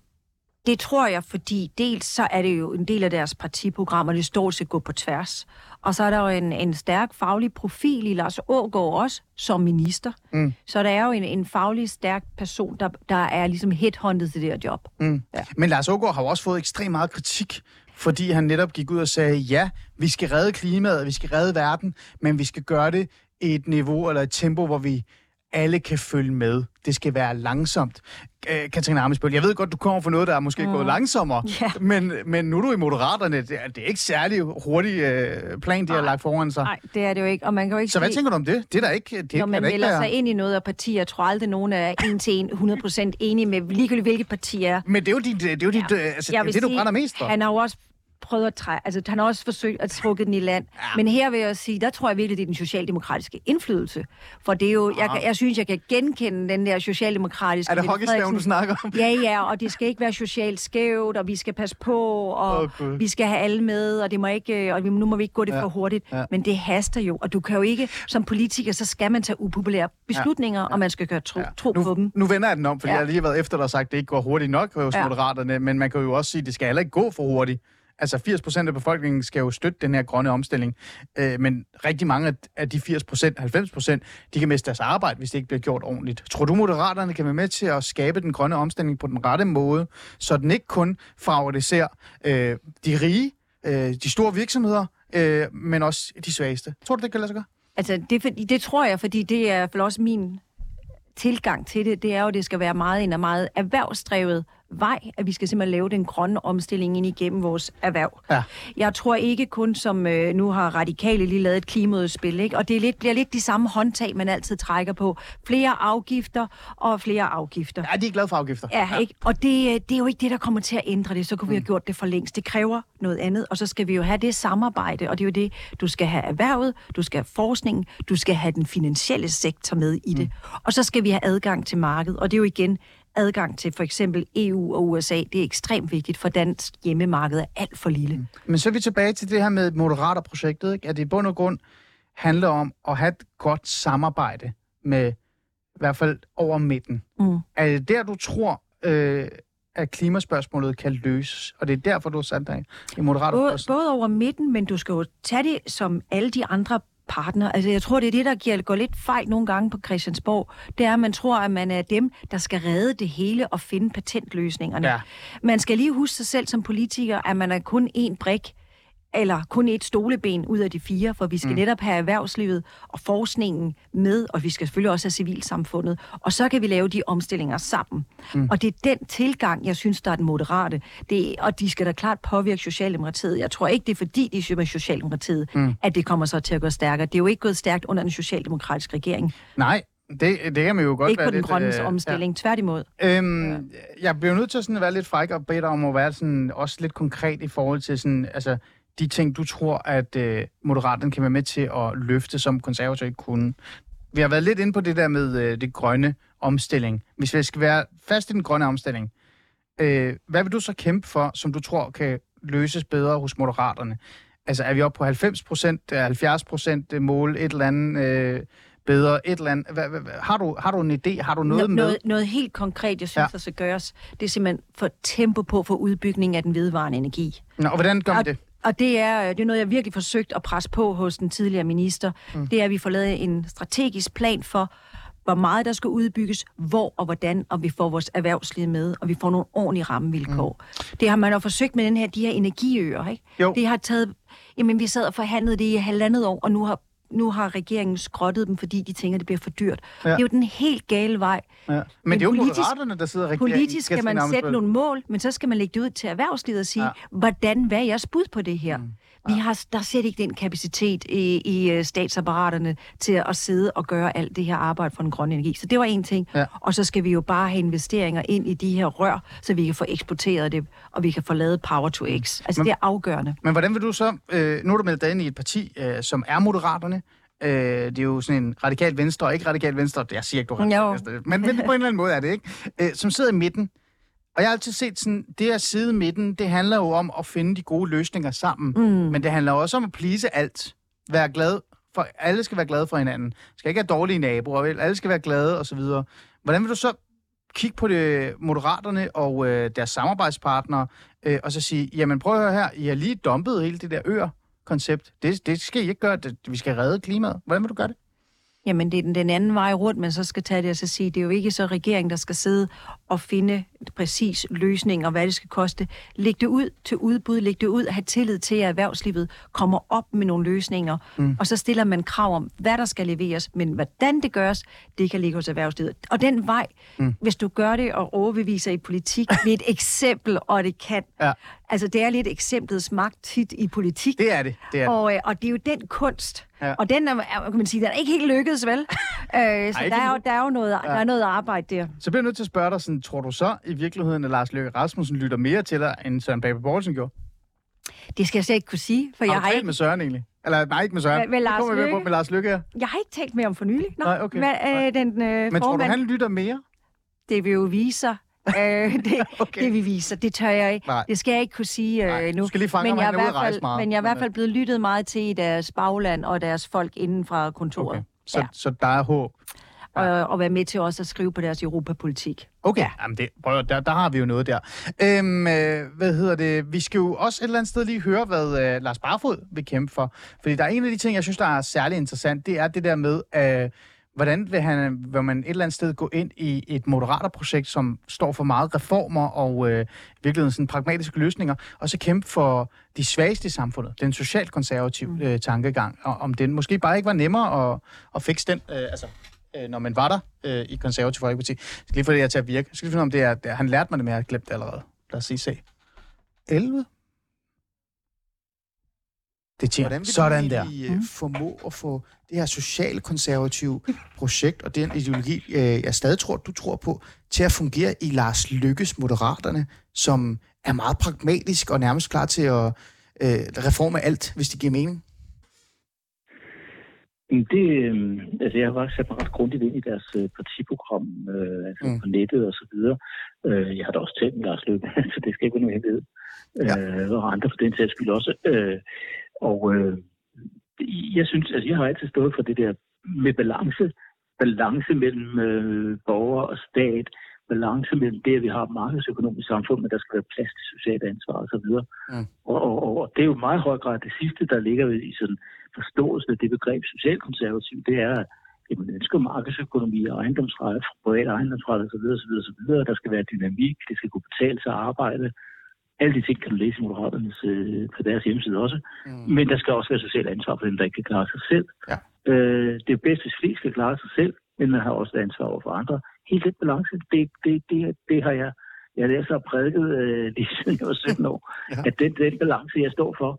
det tror jeg, fordi dels så er det jo en del af deres partiprogram, og det står til at gå på tværs. Og så er der jo en, en stærk faglig profil i Lars Ågaard også, som minister. Mm. Så der er jo en, en faglig stærk person, der, der er ligesom headhunted til det her job. Mm. Ja. Men Lars Ågaard har jo også fået ekstremt meget kritik, fordi han netop gik ud og sagde, ja, vi skal redde klimaet, vi skal redde verden, men vi skal gøre det i et niveau eller et tempo, hvor vi alle kan følge med. Det skal være langsomt. Øh, Katrine Amesbøl, jeg ved godt, du kommer fra noget, der er måske mm. gået langsommere, Ja. men, men nu er du i Moderaterne. Det er, det er ikke særlig hurtig øh, plan, de har lagt foran sig. Nej, det er det jo ikke, og man kan jo ikke Så hvad tænker du om det? Det er der ikke... Det Når man melder være... sig ind i noget af partier, jeg tror aldrig, nogen er en til en 100% enige med, ligegyldigt hvilket parti er. Men det er jo dit, det, er jo dit, ja. altså, Jeg det, det, du sige, brænder mest for. Han har jo også prøvet at træ, altså han har også forsøgt at trukke den i land. Ja. Men her vil jeg sige, der tror jeg virkelig, det er den socialdemokratiske indflydelse. For det er jo, jeg, kan- jeg synes, jeg kan genkende den der socialdemokratiske... Er det hockeystaven, du snakker om? Ja, ja, og det skal ikke være socialt skævt, og vi skal passe på, og Gud. vi skal have alle med, og det må ikke, og vi- nu må vi ikke gå det Ja, for hurtigt. ja. Men det haster jo, og du kan jo ikke, som politiker, så skal man tage upopulære beslutninger, og man skal gøre tro, tro nu, på dem. Nu vender jeg den om, fordi ja. Ja. jeg har lige været efter dig og sagt, at det ikke går hurtigt nok hos ja. Ja. Moderaterne, men man kan jo også sige, at det skal heller ikke gå for hurtigt. Altså 80 procent af befolkningen skal jo støtte den her grønne omstilling, øh, men rigtig mange af- de 80 procent, 90 procent, de kan miste deres arbejde, hvis det ikke bliver gjort ordentligt. Tror du, Moderaterne kan være med til at skabe den grønne omstilling på den rette måde, så den ikke kun favoriserer øh, de rige, øh, de store virksomheder, øh, men også de svageste? Tror du, det kan lade sig gøre? Altså, det, det tror jeg, fordi det er for også min tilgang til det. Det er jo, at det skal være meget en af meget erhvervsdrevet vej, at vi skal simpelthen lave den grønne omstilling ind igennem vores erhverv. Ja. Jeg tror ikke kun, som øh, nu har radikale lige lavet et klimaudspil, ikke? og det er lidt, bliver lidt de samme håndtag, man altid trækker på. Flere afgifter og flere afgifter. Ja, de er glade for afgifter. Ja, ikke? Og det, øh, det er jo ikke det, der kommer til at ændre det. Så kunne vi have gjort det for længst. Det kræver noget andet, og så skal vi jo have det samarbejde, og det er jo det, du skal have erhvervet, du skal have forskningen, du skal have den finansielle sektor med i det. Og så skal vi have adgang til markedet, og det er jo igen adgang til for eksempel EU og USA. Det er ekstremt vigtigt, for dansk hjemmemarked er alt for lille. Men så er vi tilbage til det her med Moderater-projektet, ikke? at det i bund og grund handler om at have et godt samarbejde med i hvert fald over midten. Mm. Er det der, du tror, øh, at klimaspørgsmålet kan løses? Og det er derfor, du har sat dig i Både, Moderater både over midten, men du skal jo tage det som alle de andre partner. Altså, jeg tror, det er det, der giver, går lidt fejl nogle gange på Christiansborg. Det er, at man tror, at man er dem, der skal redde det hele og finde patentløsningerne. Ja. Man skal lige huske sig selv som politiker, at man er kun én brik, eller kun et stoleben ud af de fire, for vi skal mm. netop have erhvervslivet og forskningen med, og vi skal selvfølgelig også have civilsamfundet, og så kan vi lave de omstillinger sammen. Mm. Og det er den tilgang, jeg synes, der er den moderate. Det, og de skal da klart påvirke Socialdemokratiet. Jeg tror ikke, det er fordi, de synes med Socialdemokratiet, mm. at det kommer så til at gå stærkere. Det er jo ikke gået stærkt under den socialdemokratiske regering. Nej, Det, det kan man jo godt Ikke være på den lidt, grønne øh, omstilling, tværtimod. Ja. Øhm, Jeg bliver nødt til sådan at være lidt fræk og bede dig om at være sådan, også lidt konkret i forhold til sådan, altså, de ting, du tror, at øh, Moderaterne kan være med til at løfte, som konservative ikke kunne. Vi har været lidt inde på det der med øh, det grønne omstilling. Hvis vi skal være fast i den grønne omstilling, øh, hvad vil du så kæmpe for, som du tror kan løses bedre hos Moderaterne? Altså er vi oppe på 90 procent, 70 procent mål, et eller andet øh, bedre, et eller andet. Hvad, hvad- har, du, har du en idé? Har du noget Nå- med? noget, noget helt konkret, jeg synes, Ja. der skal gøres, det er simpelthen for tempo på for udbygning af den vedvarende energi. Nå, og hvordan gør man det? Og det er, det er noget, jeg virkelig forsøgt at presse på hos den tidligere minister. Mm. Det er, at vi får lavet en strategisk plan for, hvor meget der skal udbygges, hvor og hvordan, og vi får vores erhvervsliv med, og vi får nogle ordentlige rammevilkår. Mm. Det har man jo forsøgt med den her, de her energiøer, ikke? Jo. Det har taget, jamen vi sad og forhandlede det i halvandet år, og nu har nu har regeringen skrottet dem, fordi de tænker, det bliver for dyrt. Ja. Det er jo den helt gale vej. Ja. Men, Men det er jo politisk- Moderaterne, der sidder regeringen. Politisk skal man sætte nogle mål, men så skal man lægge det ud til erhvervslivet og sige, ja. hvordan, hvad er jeres bud på det her? Mm. Vi har, der er slet ikke den kapacitet i, i øh, statsapparaterne til at sidde og gøre alt det her arbejde for den grønne energi. Så det var en ting. Ja. Og så skal vi jo bare have investeringer ind i de her rør, så vi kan få eksporteret det, og vi kan få lavet power to X. Altså Men- det er afgørende. Men hvordan vil du så... Øh, nu er du meldt dig ind i et parti, øh, som er Moderaterne. Øh, det er jo sådan en radikal venstre, og ikke radikal venstre. Jeg siger ikke, du er radikal venstre. Men, men på en eller anden måde er det, ikke? Øh, som sidder i midten. Og jeg har altid set sådan, det at sidde midten, det handler jo om at finde de gode løsninger sammen. Mm. Men det handler også om at please alt. Være glad for, alle skal være glade for hinanden. Skal ikke have dårlige naboer, vel? Alle skal være glade, og så videre. Hvordan vil du så kigge på det moderaterne og øh, deres samarbejdspartnere, øh, og så sige, jamen prøv at høre her, I har lige dumpet hele det der øer-koncept. Det, det skal I ikke gøre, det, vi skal redde klimaet. Hvordan vil du gøre det? Jamen, det er den, den anden vej rundt, man så skal tage det og så sige, det er jo ikke så regeringen, der skal sidde og finde præcis løsning og hvad det skal koste. Læg det ud til udbud, læg det ud og have tillid til, at erhvervslivet kommer op med nogle løsninger, mm. og så stiller man krav om, hvad der skal leveres, men hvordan det gøres, det kan ligge hos erhvervslivet. Og den vej, mm. hvis du gør det og overbeviser i politik ved et eksempel, og det kan. Ja. Altså, det er lidt eksemplets magt tit i politik. Det er det. det, er det. Og, øh, og det er jo den kunst. Ja. Og den er, kan man sige, den er ikke helt lykkedes, vel? øh, så ikke der er, jo, der er jo noget, ja. der er noget arbejde der. Så bliver jeg nødt til at spørge dig, sådan, tror du så i virkeligheden, at Lars Løkke Rasmussen lytter mere til dig, end Søren Pape Poulsen gjorde? Det skal jeg slet ikke kunne sige, for Har jeg har, ikke, med Søren egentlig? Eller nej, ikke med Søren. Med- Lars kommer med på Løkke? med Lars Løkke her. jeg har ikke talt med om for nylig. Nå, Nej, okay. Men, Nej. øh, den øh, Men tror du, han lytter mere? det vil jo vise sig. øh, det, Okay. det vi viser, det tør jeg ikke. Nej. Det skal jeg ikke kunne sige øh, Nej, nu. skal lige fange men jeg er fald, meget. Men jeg er i hvert fald blevet lyttet meget til i deres bagland og deres folk inden fra kontoret. Okay. Så, Ja. så der er håb. Og, og være med til også at skrive på deres europapolitik. Okay, ja. Jamen det, prøv, der, der har vi jo noget der. Øhm, øh, hvad hedder det? Vi skal jo også et eller andet sted lige høre, hvad øh, Lars Barfod vil kæmpe for. Fordi der er en af de ting, jeg synes, der er særlig interessant, det er det der med, øh, hvordan vil, han, vil man et eller andet sted gå ind i et moderaterprojekt, som står for meget reformer og øh, i virkeligheden sådan pragmatiske løsninger, og så kæmpe for de svageste i samfundet, den socialkonservative Mm. øh, tankegang, og om den måske bare ikke var nemmere at, at fikse den, øh, altså øh, når man var der øh, i konservativ folkeparti. Jeg skal lige få det her til at virke. Jeg skal lige finde om det er, det er, han lærte mig det, men jeg har glemt det allerede. Lad os sige se. 11? Det tjener. Hvordan vil Sådan du der. egentlig mm. formå at få det her socialkonservative projekt og den ideologi, øh, jeg stadig tror, du tror på, til at fungere i Lars Lykkes Moderaterne, som er meget pragmatisk og nærmest klar til at øh, reforme alt, hvis det giver mening? Det, øh, altså jeg har faktisk sat mig ret grundigt ind i deres øh, partiprogram, øh, altså Mm. på nettet og så videre. Øh, jeg har da også talt med Lars Løkke, så det skal ikke være nogen hemmelighed. Ja. Øh, og andre for den sags skyld også. Øh, og øh, jeg synes, altså jeg har altid stået for det der med balance. Balance mellem øh, borger og stat. Balance mellem det, at vi har et markedsøkonomisk samfund, men der skal være plads til socialt ansvar osv. Mm. Og, og, og, og det er jo meget høj grad det sidste, der ligger i sådan forståelsen af det begreb socialkonservativ, det er, at man ønsker markedsøkonomi og ejendomsret, privat ejendomsret osv. osv., osv. Der skal være dynamik, det skal kunne betale sig at arbejde. Alle de ting kan du læse i Moderaternes, øh, på deres hjemmeside også. Mm. Men der skal også være socialt ansvar for dem, der ikke kan klare sig selv. Ja. Øh, det er bedst, hvis flest skal klare sig selv, men man har også et ansvar over for andre. Helt den balance, det, det, det, det har jeg, jeg har så prædiket øh, lige siden jeg var 17 år, ja. at den, den balance, jeg står for.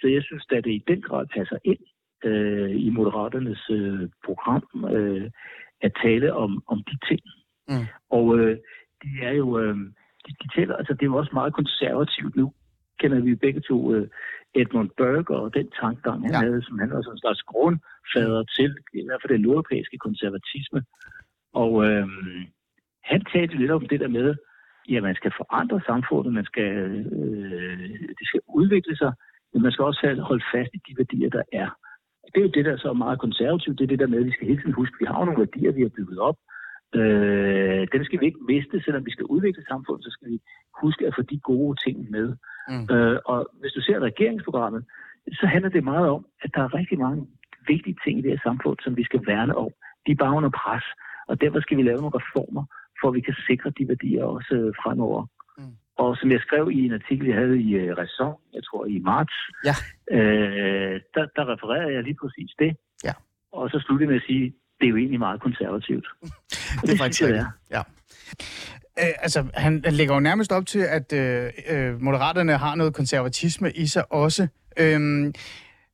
Så jeg synes, at det i den grad passer ind øh, i Moderaternes øh, program, øh, at tale om, om de ting. Mm. Og øh, de er jo, øh, de, de taler, altså det er jo også meget konservativt nu. Kender vi begge to øh, Edmund Burke og den tankegang, han Ja. havde, som han var sådan en slags grundfader til, i hvert fald den nordeuropæiske konservatisme. Og øh, han talte lidt om det der med, ja, man skal forandre samfundet, man skal, øh, det skal udvikle sig, men man skal også holde fast i de værdier, der er. Det er jo det, der så er meget konservativt. Det er det der med, at vi skal hele tiden huske, at vi har nogle værdier, vi har bygget op. Øh, dem skal vi ikke miste, selvom vi skal udvikle samfundet, så skal vi huske at få de gode ting med. Mm. Øh, og hvis du ser regeringsprogrammet, så handler det meget om, at der er rigtig mange vigtige ting i det her samfund, som vi skal værne om. De er bare under pres, og derfor skal vi lave nogle reformer, for at vi kan sikre de værdier også fremover. Og som jeg skrev i en artikel, jeg havde i uh, Ræson, jeg tror i marts, Ja. øh, der, der refererede jeg lige præcis det. Ja. Og så sluttede med at sige, det er jo egentlig meget konservativt. Det er faktisk rigtigt. Ja. Øh, altså, han, han lægger jo nærmest op til, at øh, øh, moderaterne har noget konservatisme i sig også. Øhm,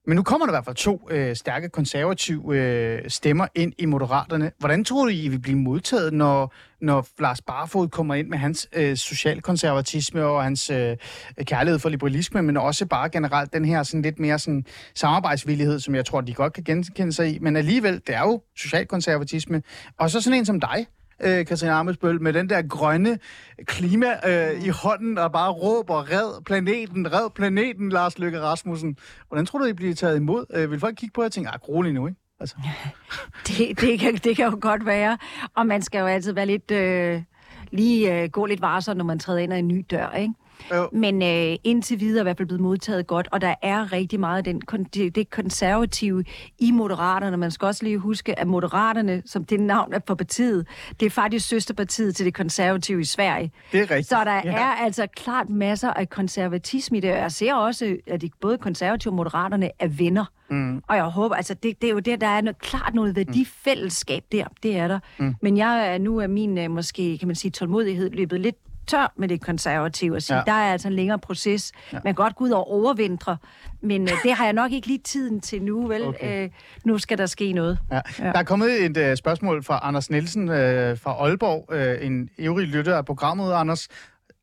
men nu kommer der i hvert fald to øh, stærke konservative øh, stemmer ind i moderaterne. Hvordan tror du, I vil blive modtaget, når, når Lars Barfod kommer ind med hans øh, socialkonservatisme og hans øh, kærlighed for liberalisme, men også bare generelt den her sådan lidt mere sådan, samarbejdsvillighed, som jeg tror, de godt kan genkende sig i. Men alligevel, det er jo socialkonservatisme. Og så sådan en som dig, øh, Katrine Amesbøl, med den der grønne klima øh, i hånden og bare råber, red planeten, red planeten, Lars Løkke Rasmussen. Hvordan tror du, I bliver taget imod? Øh, vil folk kigge på jer og tænke, ah, rolig nu, ikke? Altså. Det, det, kan, det kan jo godt være. Og man skal jo altid være lidt... Øh, lige øh, gå lidt varsom, når man træder ind ad en ny dør, ikke? Jo. Men øh, indtil videre er i hvert fald blevet modtaget godt, og der er rigtig meget af den, kon- det, det konservative i Moderaterne. Man skal også lige huske, at Moderaterne, som det navn er for partiet, det er faktisk søsterpartiet til det konservative i Sverige. Det er rigtigt. Så der Ja. er altså klart masser af konservatisme i det, og jeg ser også, at de, både konservative og moderaterne er venner. Mm. Og jeg håber, altså det, det er jo det, der er noget, klart noget værdifællesskab der, det er der. Mm. Men jeg er nu er min, øh, måske kan man sige, tålmodighed løbet lidt tør med det konservative og sige, Ja. der er altså en længere proces. Ja. Man kan godt gå ud og overvintre, men øh, det har jeg nok ikke lige tiden til nu, vel? Okay. Øh, nu skal der ske noget. Ja. Ja. Der er kommet et uh, spørgsmål fra Anders Nielsen uh, fra Aalborg, uh, en ivrig lytter af programmet, Anders.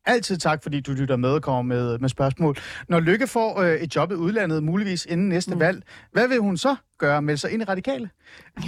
Altid tak, fordi du lytter med og kommer med, med spørgsmål. Når Lykke får uh, et job i udlandet, muligvis inden næste mm. valg, hvad vil hun så gøre? Melde sig ind i radikale?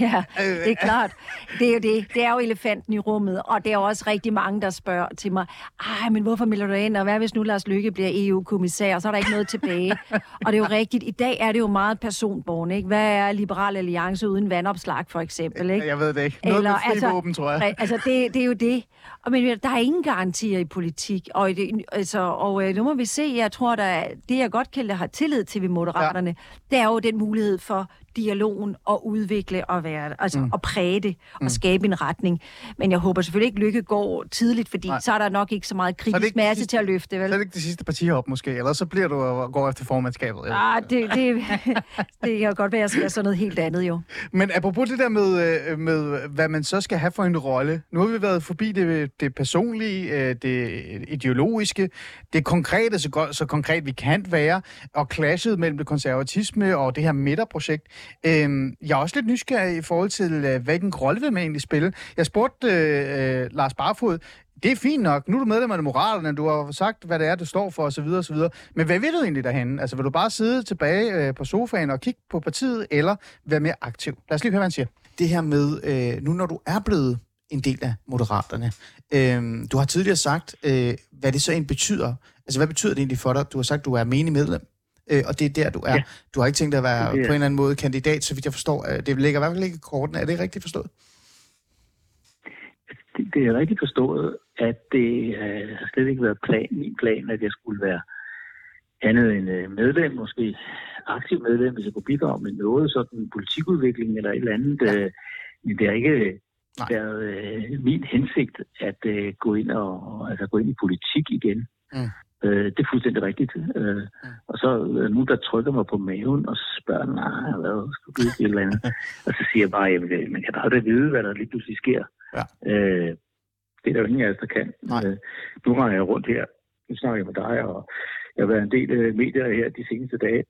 Ja, Øh, det er klart. Det er jo det. Det er jo elefanten i rummet, og det er jo også rigtig mange, der spørger til mig, ej, men hvorfor melder du dig ind, og hvad hvis nu Lars Lykke bliver EU-kommissær, og så er der ikke noget tilbage. og det er jo rigtigt. I dag er det jo meget personborne, ikke? Hvad er Liberal Alliance uden vandopslag, for eksempel, ikke? Jeg ved det ikke. Noget Eller, med altså, våben, tror jeg. Altså, det, det er jo det. Og, men der er ingen garantier i politik. Og, i det, altså, og øh, nu må vi se, jeg tror, der er, det jeg godt kan have tillid til ved Moderaterne, ja. det er jo den mulighed for dialogen og udvikle og være, altså mm. og præge det og mm. skabe en retning. Men jeg håber selvfølgelig ikke, Lykke går tidligt, fordi Nej. så er der nok ikke så meget Så kritisk ikke det masse sidste- til at løfte, vel? Så er det ikke det sidste parti op, måske. Eller så bliver du og går efter formandskabet. Ved Ah, det, det, det kan jo godt være, at jeg skal sådan noget helt andet, jo. Men apropos det der med, øh, med, hvad man så skal have for en rolle. Nu har vi været forbi det, det personlige, øh, det ideologiske, det konkrete, så, godt, så konkret vi kan være, og clashet mellem det konservatisme og det her midterprojekt. Øhm, jeg er også lidt nysgerrig i forhold til, øh, hvilken rolle vil man egentlig spille. Jeg spurgte øh, øh, Lars Barfod, det er fint nok. Nu er du medlem af Moralerne, du har sagt, hvad det er, du står for osv. osv. Men hvad vil du egentlig derhen? Altså, vil du bare sidde tilbage øh, på sofaen og kigge på partiet, eller være mere aktiv? Lad os lige høre, hvad han siger. det her med, øh, nu når du er blevet en del af Moderaterne, øh, du har tidligere sagt, øh, hvad det så egentlig betyder. Altså, hvad betyder det egentlig for dig? Du har sagt, du er menig medlem, øh, og det er der, du er. Ja. Ja. Du har ikke tænkt dig at være på en eller anden måde kandidat, så vidt jeg forstår. Øh, Det ligger i hvert fald ikke i korten. Er det rigtigt forstået? det, det er rigtigt forstået, at det øh, har slet ikke været plan, min plan, at jeg skulle være andet end øh, medlem, måske aktiv medlem, hvis jeg kunne bidrage med noget, sådan politikudvikling eller et eller andet. Øh, men det har ikke Nej. været øh, min hensigt at øh, gå ind og altså gå ind i politik igen. Mm. Øh, det er fuldstændig rigtigt. Øh, Og så er nu, der trykker mig på maven og spørger, nej, hvad skulle du et eller andet? og så siger jeg bare, jamen, det- man kan da aldrig vide, hvad der lige pludselig sker. Ja. Øh, det er der jo ingen af os, der kan. Nej. Øh, nu render jeg rundt her. Nu snakker jeg med dig, og jeg har været en del af medier her de seneste dage.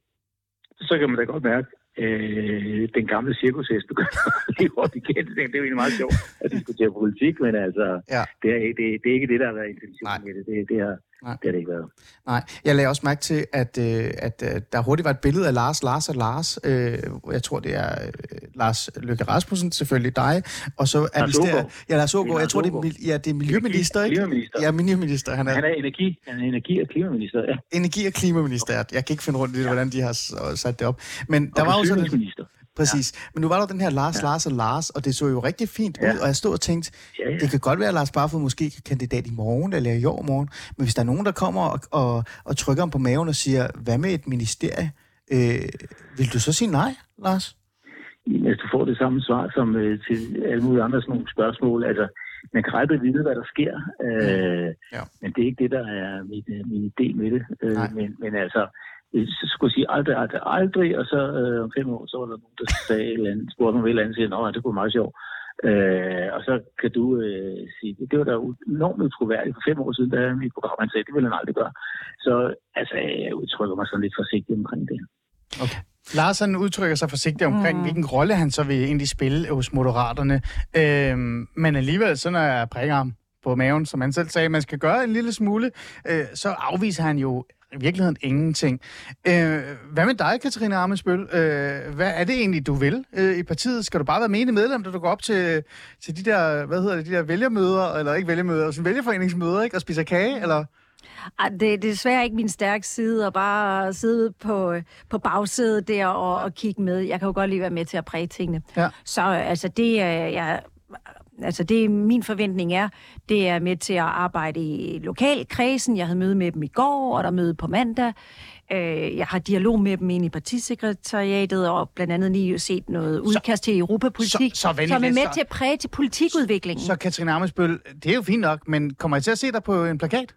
Så kan man da godt mærke, øh, den gamle cirkushest begynder at leve op igen. Det er jo egentlig meget sjovt at diskutere politik, men altså, Ja. det, er, det, det er ikke det, der har været intentionen med det. Det, det, har, Nej. det har det ikke været. Nej, jeg lagde også mærke til, at, øh, at øh, der hurtigt var et billede af Lars, Lars og Lars. Øh, jeg tror, det er Lars Løkke Rasmussen, selvfølgelig dig. Og så er Lars Aagaard. ja, Lars er Jeg tror, det er, ja, det er miljøminister, ikke? Klimaminister. Ja, miljøminister. Han er, Han er energi, han er energi- og klimaminister, ja. energi- og klimaminister. Jeg kan ikke finde rundt i det, hvordan de har sat det op. Men der og var jo Præcis. Men nu var der den her Lars, ja. Lars og Lars, og det så jo rigtig fint ud, Ja. og jeg stod og tænkte, Ja, ja. det kan godt være, at Lars Barfod måske kan kandidat i morgen, eller i år morgen, men hvis der er nogen, der kommer og, og, og trykker ham på maven og siger, hvad med et ministerie, øh, vil du så sige nej, Lars? Hvis du får det samme svar som øh, til alle mulige andre sådan nogle spørgsmål, altså, man kan aldrig vide, hvad der sker, øh, Ja. men det er ikke det, der er min, øh, min idé med det. Øh, men, men altså, så skulle jeg sige aldrig, aldrig, aldrig, og så øh, om fem år, så var der nogen, der sagde et eller andet, spurgte mig et eller andet, og siger, at det kunne være meget sjovt. Øh, og så kan du øh, sige, det var da enormt utroværdigt for fem år siden, da mit program han sagde, det ville han aldrig gøre. Så altså, jeg udtrykker mig sådan lidt forsigtigt omkring det. Lars han udtrykker sig forsigtigt omkring, mm. hvilken rolle han så vil egentlig spille hos Moderaterne. Øhm, men alligevel, så når jeg prikker ham på maven, som han selv sagde, man skal gøre en lille smule, øh, så afviser han jo i virkeligheden ingenting. Øh, hvad med dig, Katarina Armensbøl? Øh, hvad er det egentlig, du vil øh, i partiet? Skal du bare være menig medlem, da du går op til, til de der, hvad hedder det, de der vælgermøder, eller ikke vælgermøder, sådan vælgerforeningsmøder, ikke? Og spiser kage, eller? Ej, det, det er desværre ikke min stærke side at bare sidde på, på bagsædet der og, og kigge med. Jeg kan jo godt lige være med til at præge tingene. Ja. Så altså det er jeg, altså det min forventning er, det er med til at arbejde i lokalkredsen. Jeg havde møde med dem i går, og der er møde på mandag. Øh, Jeg har dialog med dem ind i partisekretariatet, og blandt andet lige set noget udkast til europapolitik, så- så venlig som er med så- til at præge til politikudviklingen. Så Katarina Armensbøl, det er jo fint nok, men kommer jeg til at se dig på en plakat?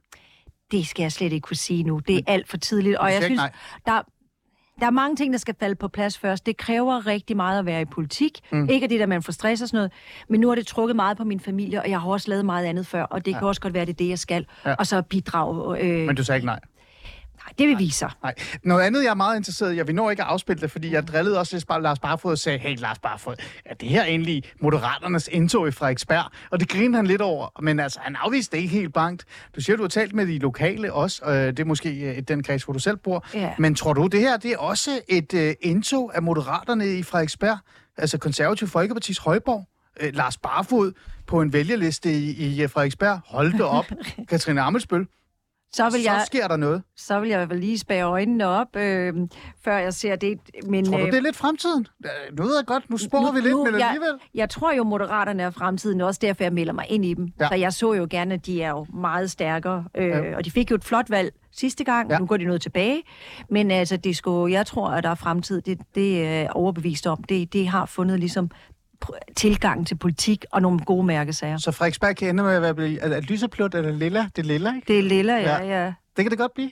Det skal jeg slet ikke kunne sige nu. Det er alt for tidligt. Og jeg synes, der, der er mange ting, der skal falde på plads først. Det kræver rigtig meget at være i politik. Mm. Ikke at det der, man får stress og sådan noget. Men nu har det trukket meget på min familie, og jeg har også lavet meget andet før. Og det ja. kan også godt være, det er det, jeg skal. Ja. Og så bidrage. Øh, Men du sagde ikke nej. Nej, det vil vise sig. Nej. Noget andet, jeg er meget interesseret i, og vi når ikke at afspille det, fordi jeg drillede også lidt Lars Barfod og sagde, hey Lars Barfod, er det her egentlig Moderaternes indtog i Frederiksberg? Og det griner han lidt over, men altså, han afviste det ikke helt bankt. Du siger, du har talt med de lokale også, og det er måske øh, den kreds, hvor du selv bor. Ja. Men tror du, det her det er også et øh, indtog af Moderaterne i Frederiksberg? Altså konservativ Folkepartis Højborg? Øh, Lars Barfod på en vælgerliste i, i øh, Frederiksberg? Hold det op. Katrine Ammelsbøl. Så vil, Så jeg, sker der noget. så vil jeg vel lige spære øjnene op, øh, før jeg ser det. Men, Tror du, øh, det er lidt fremtiden? Nu ved jeg godt, nu spår Nu- vi lidt, nu- men jeg- alligevel. Jeg tror jo, Moderaterne er fremtiden, også derfor jeg melder mig ind i dem. Ja. Så jeg så jo gerne, at de er jo meget stærkere. Øh, Ja. Og de fik jo et flot valg sidste gang, Ja. nu går de noget tilbage. Men altså, det skulle, jeg tror, at der er fremtid. Det, det er overbevist om. Det, det har fundet ligesom tilgang til politik og nogle gode mærkesager. Så Frederiksberg kan ende med at være er, er lyseplut eller lilla? Det er lilla, ikke? Det er lilla, Ja. ja, ja. Det kan det godt blive.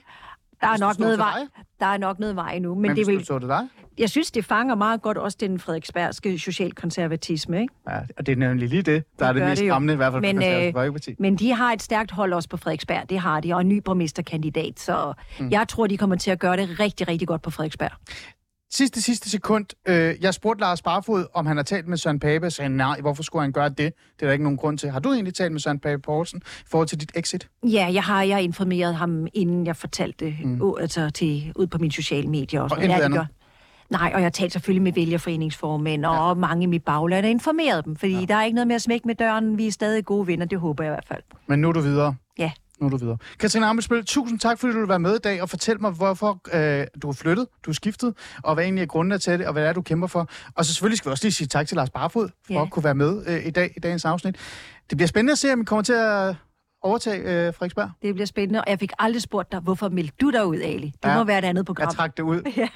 Der er nok noget vej. Der er nok noget vej nu. Men, Men, det du vil, så det dig? jeg synes, det fanger meget godt også den frederiksbergske socialkonservatisme, ikke? Ja, og det er nemlig lige det, der er det mest det jo. skræmmende, i hvert fald Men, øh, Folkeparti. Men de har et stærkt hold også på Frederiksberg, det har de, og en ny borgmesterkandidat, så mm. jeg tror, de kommer til at gøre det rigtig, rigtig godt på Frederiksberg. Sidste, sidste sekund. Øh, jeg spurgte Lars Barfod, om han har talt med Søren Pape, og sagde nej, hvorfor skulle han gøre det? Det er der ikke nogen grund til. Har du egentlig talt med Søren Pape Poulsen i forhold til dit exit? Ja, jeg har jeg informeret ham, inden jeg fortalte det mm. ud, altså til, ud på mine sociale medier. Også. Og intet ja, det andet? gør. Nej, og jeg har talt selvfølgelig med vælgerforeningsformænd og mange i mit bagland og informeret dem, fordi ja. der er ikke noget med at smække med døren. Vi er stadig gode venner, det håber jeg i hvert fald. Men nu er du videre. Ja. Nu er du videre. Katrine Amelsbøl, tusind tak, fordi du vil være med i dag og fortælle mig, hvorfor øh, du er flyttet, du er skiftet, og hvad egentlig er grunden til det, og hvad det er, du kæmper for. Og så selvfølgelig skal vi også lige sige tak til Lars Barfod for Ja. at kunne være med øh, i dag i dagens afsnit. Det bliver spændende at se, om vi kommer til at overtage øh, Frederiksberg. Det bliver spændende, og jeg fik aldrig spurgt dig, hvorfor meldte du dig ud, Ali? Det ja. må være et andet program. Jeg trak det ud. Ja.